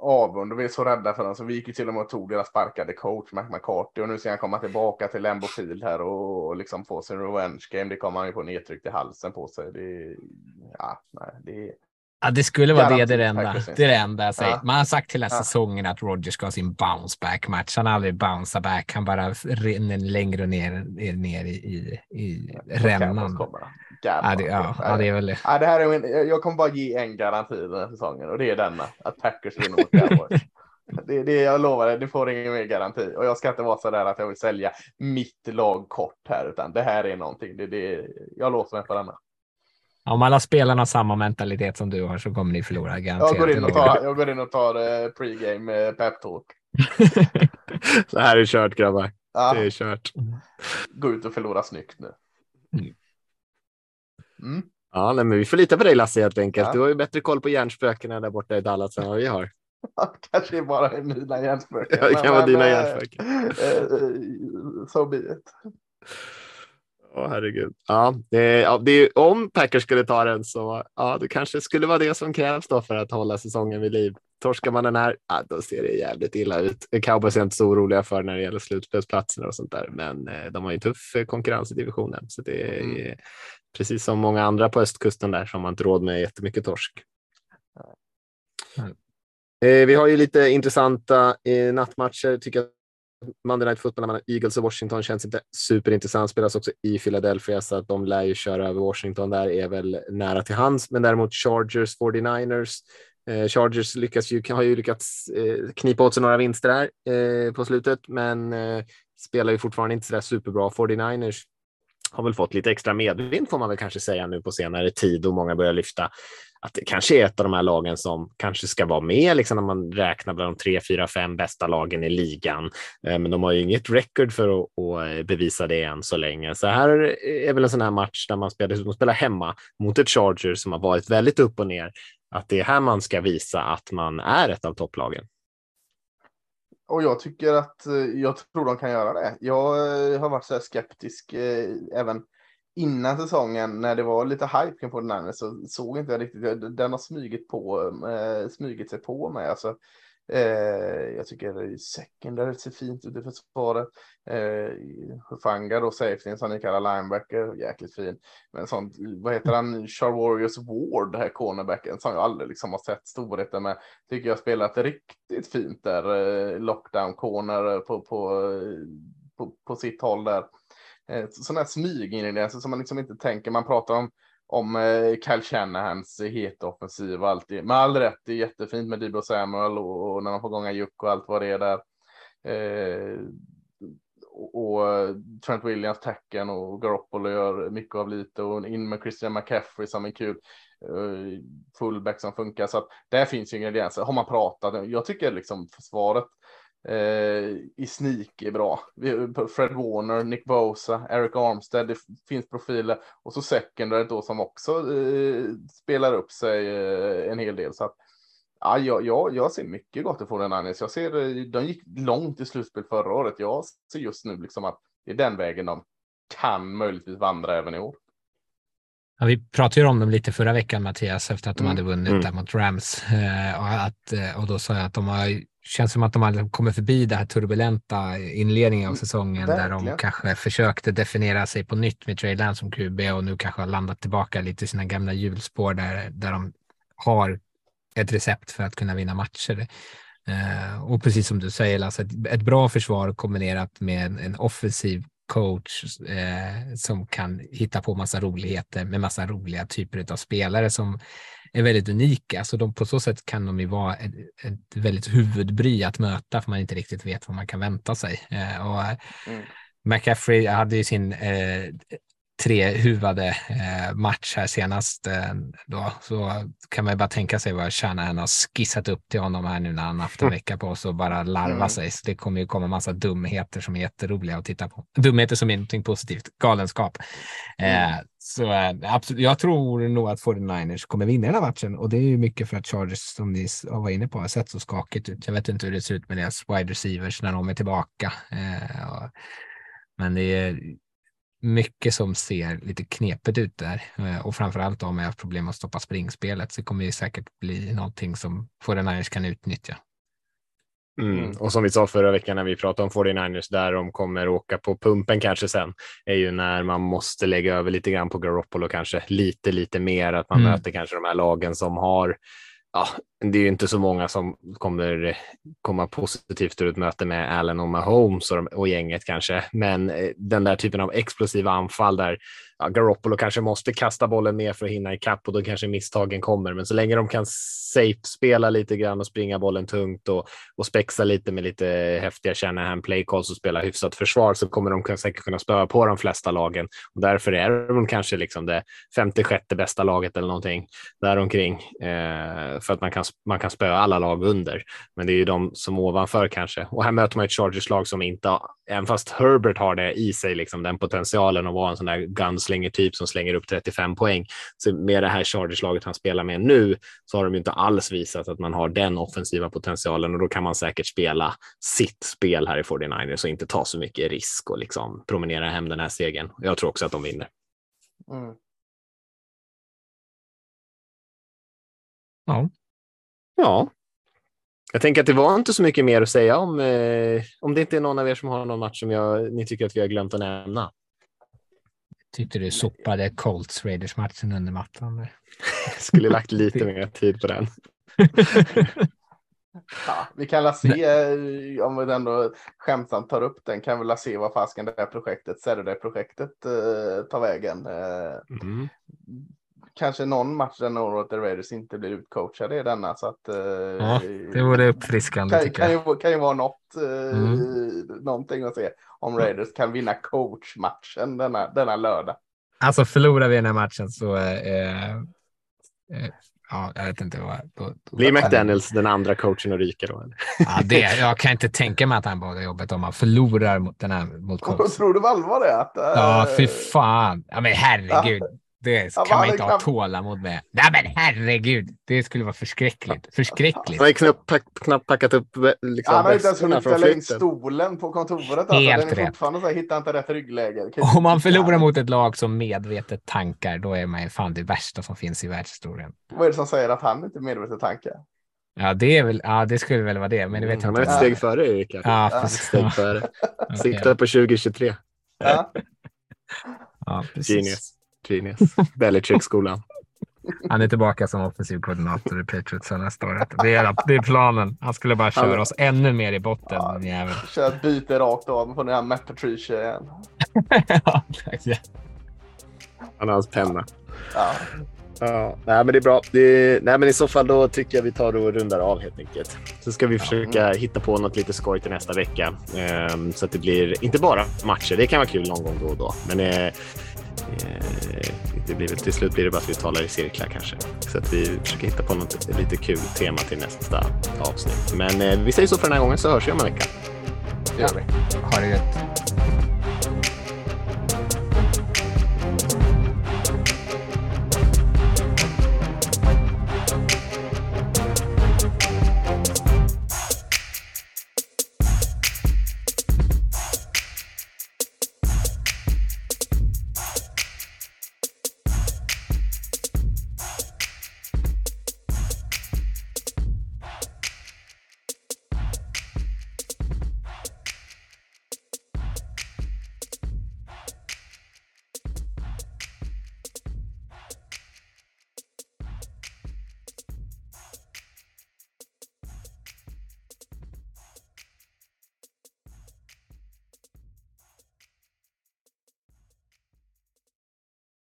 avund och vi är så rädda för honom så vi gick ju till och med och tog deras sparkade coach Mac McCarthy och nu ser han komma tillbaka till Lambo Field här och, och liksom få sin revenge game. Det kommer han ju få nedtryckt i halsen på sig. Det, ja, nej, det, Ja, det skulle vara det, det det enda. Det är det enda jag säger. Ja. Man har sagt hela ja. säsongen att Roger ska ha sin bounce back match. Han har aldrig bounce back. Han bara rinner längre ner, ner i, i, i rännan. Ja, det, ja, ja, det är väl det. Ja, det här är min, jag kommer bara ge en garanti den här säsongen och det är denna. Att Packers vinner mot Cowboys. Det, det, jag lovar dig, du får ingen mer garanti. Och jag ska inte vara så där att jag vill sälja mitt lag kort här, utan det här är någonting. Det, det, jag låser mig på denna. Om alla spelarna har samma mentalitet som du har så kommer ni förlora garanterat. Jag går in och tar, jag går in och tar uh, pregame uh, pep talk. så här är kört grabbar. Ja. Det är kört. Gå ut och förlora snyggt nu. Mm. Mm. Ja, nej, men vi får lita på dig Lasse helt enkelt. Ja. Du har ju bättre koll på hjärnspökena där borta i Dallas än vad vi har. Kanske bara är mina hjärnspöken. Ja, det kan vara dina hjärnspöken. So be it. Åh, herregud. Ja, det, ja, det, om Packers skulle ta den så ja, det kanske skulle vara det som krävs då för att hålla säsongen vid liv. Torskar man den här, ja, då ser det jävligt illa ut. Cowboys är inte så oroliga för när det gäller slutspelsplatser och sånt där, men eh, de har ju tuff eh, konkurrens i divisionen, så det är mm. Precis som många andra på östkusten där som har inte råd med jättemycket torsk. Mm. Eh, vi har ju lite intressanta eh, nattmatcher tycker jag Monday Night Football mellan Eagles och Washington känns inte superintressant. Spelas också i Philadelphia så att de lär ju köra över Washington där är väl nära till hands. Men däremot Chargers 49ers. Eh, Chargers lyckas ju, har ju lyckats eh, knipa åt sig några vinster där eh, på slutet, men spelar ju fortfarande inte så där superbra. 49ers har väl fått lite extra medvind får man väl kanske säga nu på senare tid och många börjar lyfta att det kanske är ett av de här lagen som kanske ska vara med liksom när man räknar bland de tre, fyra, fem bästa lagen i ligan. Eh, men de har ju inget record för att, att eh, bevisa det än så länge. Så här är väl en sån här match där man spelar, spelar hemma mot ett Charger som har varit väldigt upp och ner. Att det är här man ska visa att man är ett av topplagen. Och jag tycker att eh, jag tror de kan göra det. Jag eh, har varit så skeptisk eh, även innan säsongen när det var lite hype kring 49 så såg inte jag riktigt. Den har smugit på, eh, smugit sig på mig. Alltså, eh, jag tycker secondary ser fint ut i försvaret. Eh, Fanga då, safetyn som ni kallar linebacker, jäkligt fin. Men sånt, vad heter han, Char Ward, den här cornerbacken, som jag aldrig liksom har sett storheten med. Tycker jag spelat riktigt fint där, eh, lockdown corner eh, på, på, eh, på, på sitt håll där eh, sådana här smygingredienser som man liksom inte tänker. Man pratar om om eh, Kyle Shanahans heta offensiv och allt. Med all rätt, det är jättefint med Dibro Samuel och, och när man får gånga Juck och allt vad det är där. Eh, och, och Trent Williams tacken och Garoppolo gör mycket av lite och in med Christian McCaffrey som är kul eh, fullback som funkar. Så att där finns ju ingredienser. Har man pratat, jag tycker liksom försvaret eh, i sneak är bra. Fred Warner, Nick Bosa, Eric Armstead, det finns profiler och så secondary då som också eh, spelar upp sig eh, en hel del. Så att, ja, jag, jag, jag ser mycket gott i Fortnite. Jag ser, eh, de gick långt i slutspel förra året. Jag ser just nu liksom att det är den vägen de kan möjligtvis vandra även i år. Ja, vi pratade ju om dem lite förra veckan, Mattias, efter att de mm. hade vunnit mm. där mot Rams. Eh, och, att, eh, och då sa jag att de har, känns som att de har kommit förbi det här turbulenta inledningen av mm, säsongen mm, där de kanske försökte definiera sig på nytt med Trey Lance som QB och nu kanske har landat tillbaka lite i sina gamla hjulspår där, där de har ett recept för att kunna vinna matcher. Eh, och precis som du säger, Lasse, ett, ett bra försvar kombinerat med en, en offensiv coach eh, som kan hitta på massa roligheter med massa roliga typer av spelare som är väldigt unika. Så de, på så sätt kan de ju vara ett, ett väldigt huvudbry att möta för man inte riktigt vet vad man kan vänta sig. Eh, och mm. McCaffrey hade ju sin eh, trehuvade eh, match här senast. Eh, då, så kan man ju bara tänka sig vad Shanahan har skissat upp till honom här nu när han haft en vecka på sig och bara larva mm. sig. Så det kommer ju komma massa dumheter som är jätteroliga att titta på. Dumheter som är någonting positivt, galenskap. Eh, mm. Så absolut, jag tror nog att 49ers kommer vinna den här matchen och det är ju mycket för att Chargers, som ni var inne på, har sett så skakigt ut. Jag vet inte hur det ser ut med deras wide receivers när de är tillbaka. men det är mycket som ser lite knepigt ut där eh, och framförallt om jag har problem att stoppa springspelet så kommer det säkert bli någonting som 49ers kan utnyttja. Mm. mm. Och som vi sa förra veckan när vi pratade om 49ers där de kommer åka på pumpen kanske sen är ju när man måste lägga över lite grann på Garoppolo kanske lite, lite mer att man mm. möter kanske de här lagen som har ja, det är ju inte så många som kommer komma positivt ur ett möte med Allen och Mahomes och, och gänget kanske, men eh, den där typen av explosiva anfall där ja, Garoppolo kanske måste kasta bollen mer för att hinna ikapp och då kanske misstagen kommer. Men så länge de kan safe-spela lite grann och springa bollen tungt och, och spexa lite med lite häftiga Shanahan play calls och spela hyfsat försvar så kommer de säkert kunna spöa på de flesta lagen och därför är de kanske liksom det 56 bästa laget eller någonting däromkring eh, för att man kan, man kan spöa alla lag under. Men det är ju de som ovanför kanske och här möter man ett Chargers-lag som inte, även fast Herbert har det i sig, liksom den potentialen att vara en sån där guns typ som slänger upp 35 poäng. Så med det här Chargers-laget han spelar med nu så har de ju inte alls visat att man har den offensiva potentialen och då kan man säkert spela sitt spel här i 49ers och inte ta så mycket risk och liksom promenera hem den här segern. Jag tror också att de vinner. Mm. Ja. Ja. Jag tänker att det var inte så mycket mer att säga om, eh, om det inte är någon av er som har någon match som jag, ni tycker att vi har glömt att nämna tyckte du sopade Colts Raiders matchen under mattan. Skulle lagt lite mer tid på den. ja, vi kan la se, eh, om vi ändå skämtsamt tar upp den, kan vi la se vad fasken det här projektet, Saturday-projektet eh, tar vägen. Eh, mm. Kanske någon match där Norwood Raiders inte blir utcoachade i denna. Så att, eh, ja, det vore uppfriskande. Kan, kan, ju, kan ju vara något, eh, mm. någonting att se om Raiders kan vinna coachmatchen denna, denna lördag. Alltså förlorar vi den här matchen så eh, eh, Ja, jag vet inte vad. Då, då Blir McDaniels den andra coachen att ryka då? Ja, det, jag kan inte tänka mig att han båda jobbet om han förlorar mot den här mot. Tror du på allvar det? Att, ja, fy fan. Ja, men herregud. Det kan man inte ha tålamod med. Nej men herregud, det skulle vara förskräckligt. Förskräckligt. Han har knappt, pack, knappt packat upp liksom, Han har inte ens hunnit ställa in stolen på kontoret. Alltså. Helt Den är fortfarande så här, hittar inte rätt ryggläge. Om man förlorar mot ett lag som medvetet tankar, då är man ju fan det värsta som finns i världshistorien. Vad är det som säger att han inte medvetet tankar? Ja, det, är väl, ja, det skulle väl vara det, men det vet mm, jag inte. Han är ett steg före Erik. Ja, ja. Ett steg före. Siktar på 2023. Ja. ja, precis. Genius. Genius. Belichick-skolan. Han är tillbaka som offensiv koordinator i Patriots nästa år. Det är, det är planen. Han skulle bara köra oss ännu mer i botten. Ja, jävel. Kör ett byte rakt av på den här Matt Patricia igen. ja, Han har hans penna. Ja. Ja, nej, men det är bra. Det, nej, men I så fall då tycker jag vi tar och rundar av helt enkelt. Så ska vi försöka hitta på något lite skoj till nästa vecka. Um, så att det blir inte bara matcher. Det kan vara kul någon gång då och då. Men eh, det blir till slut blir det bara att vi talar i cirklar kanske. Så att vi försöker hitta på något lite kul tema till nästa avsnitt. Men eh, vi säger så för den här gången så hörs vi om en vecka. Det gör vi. Ha det gött.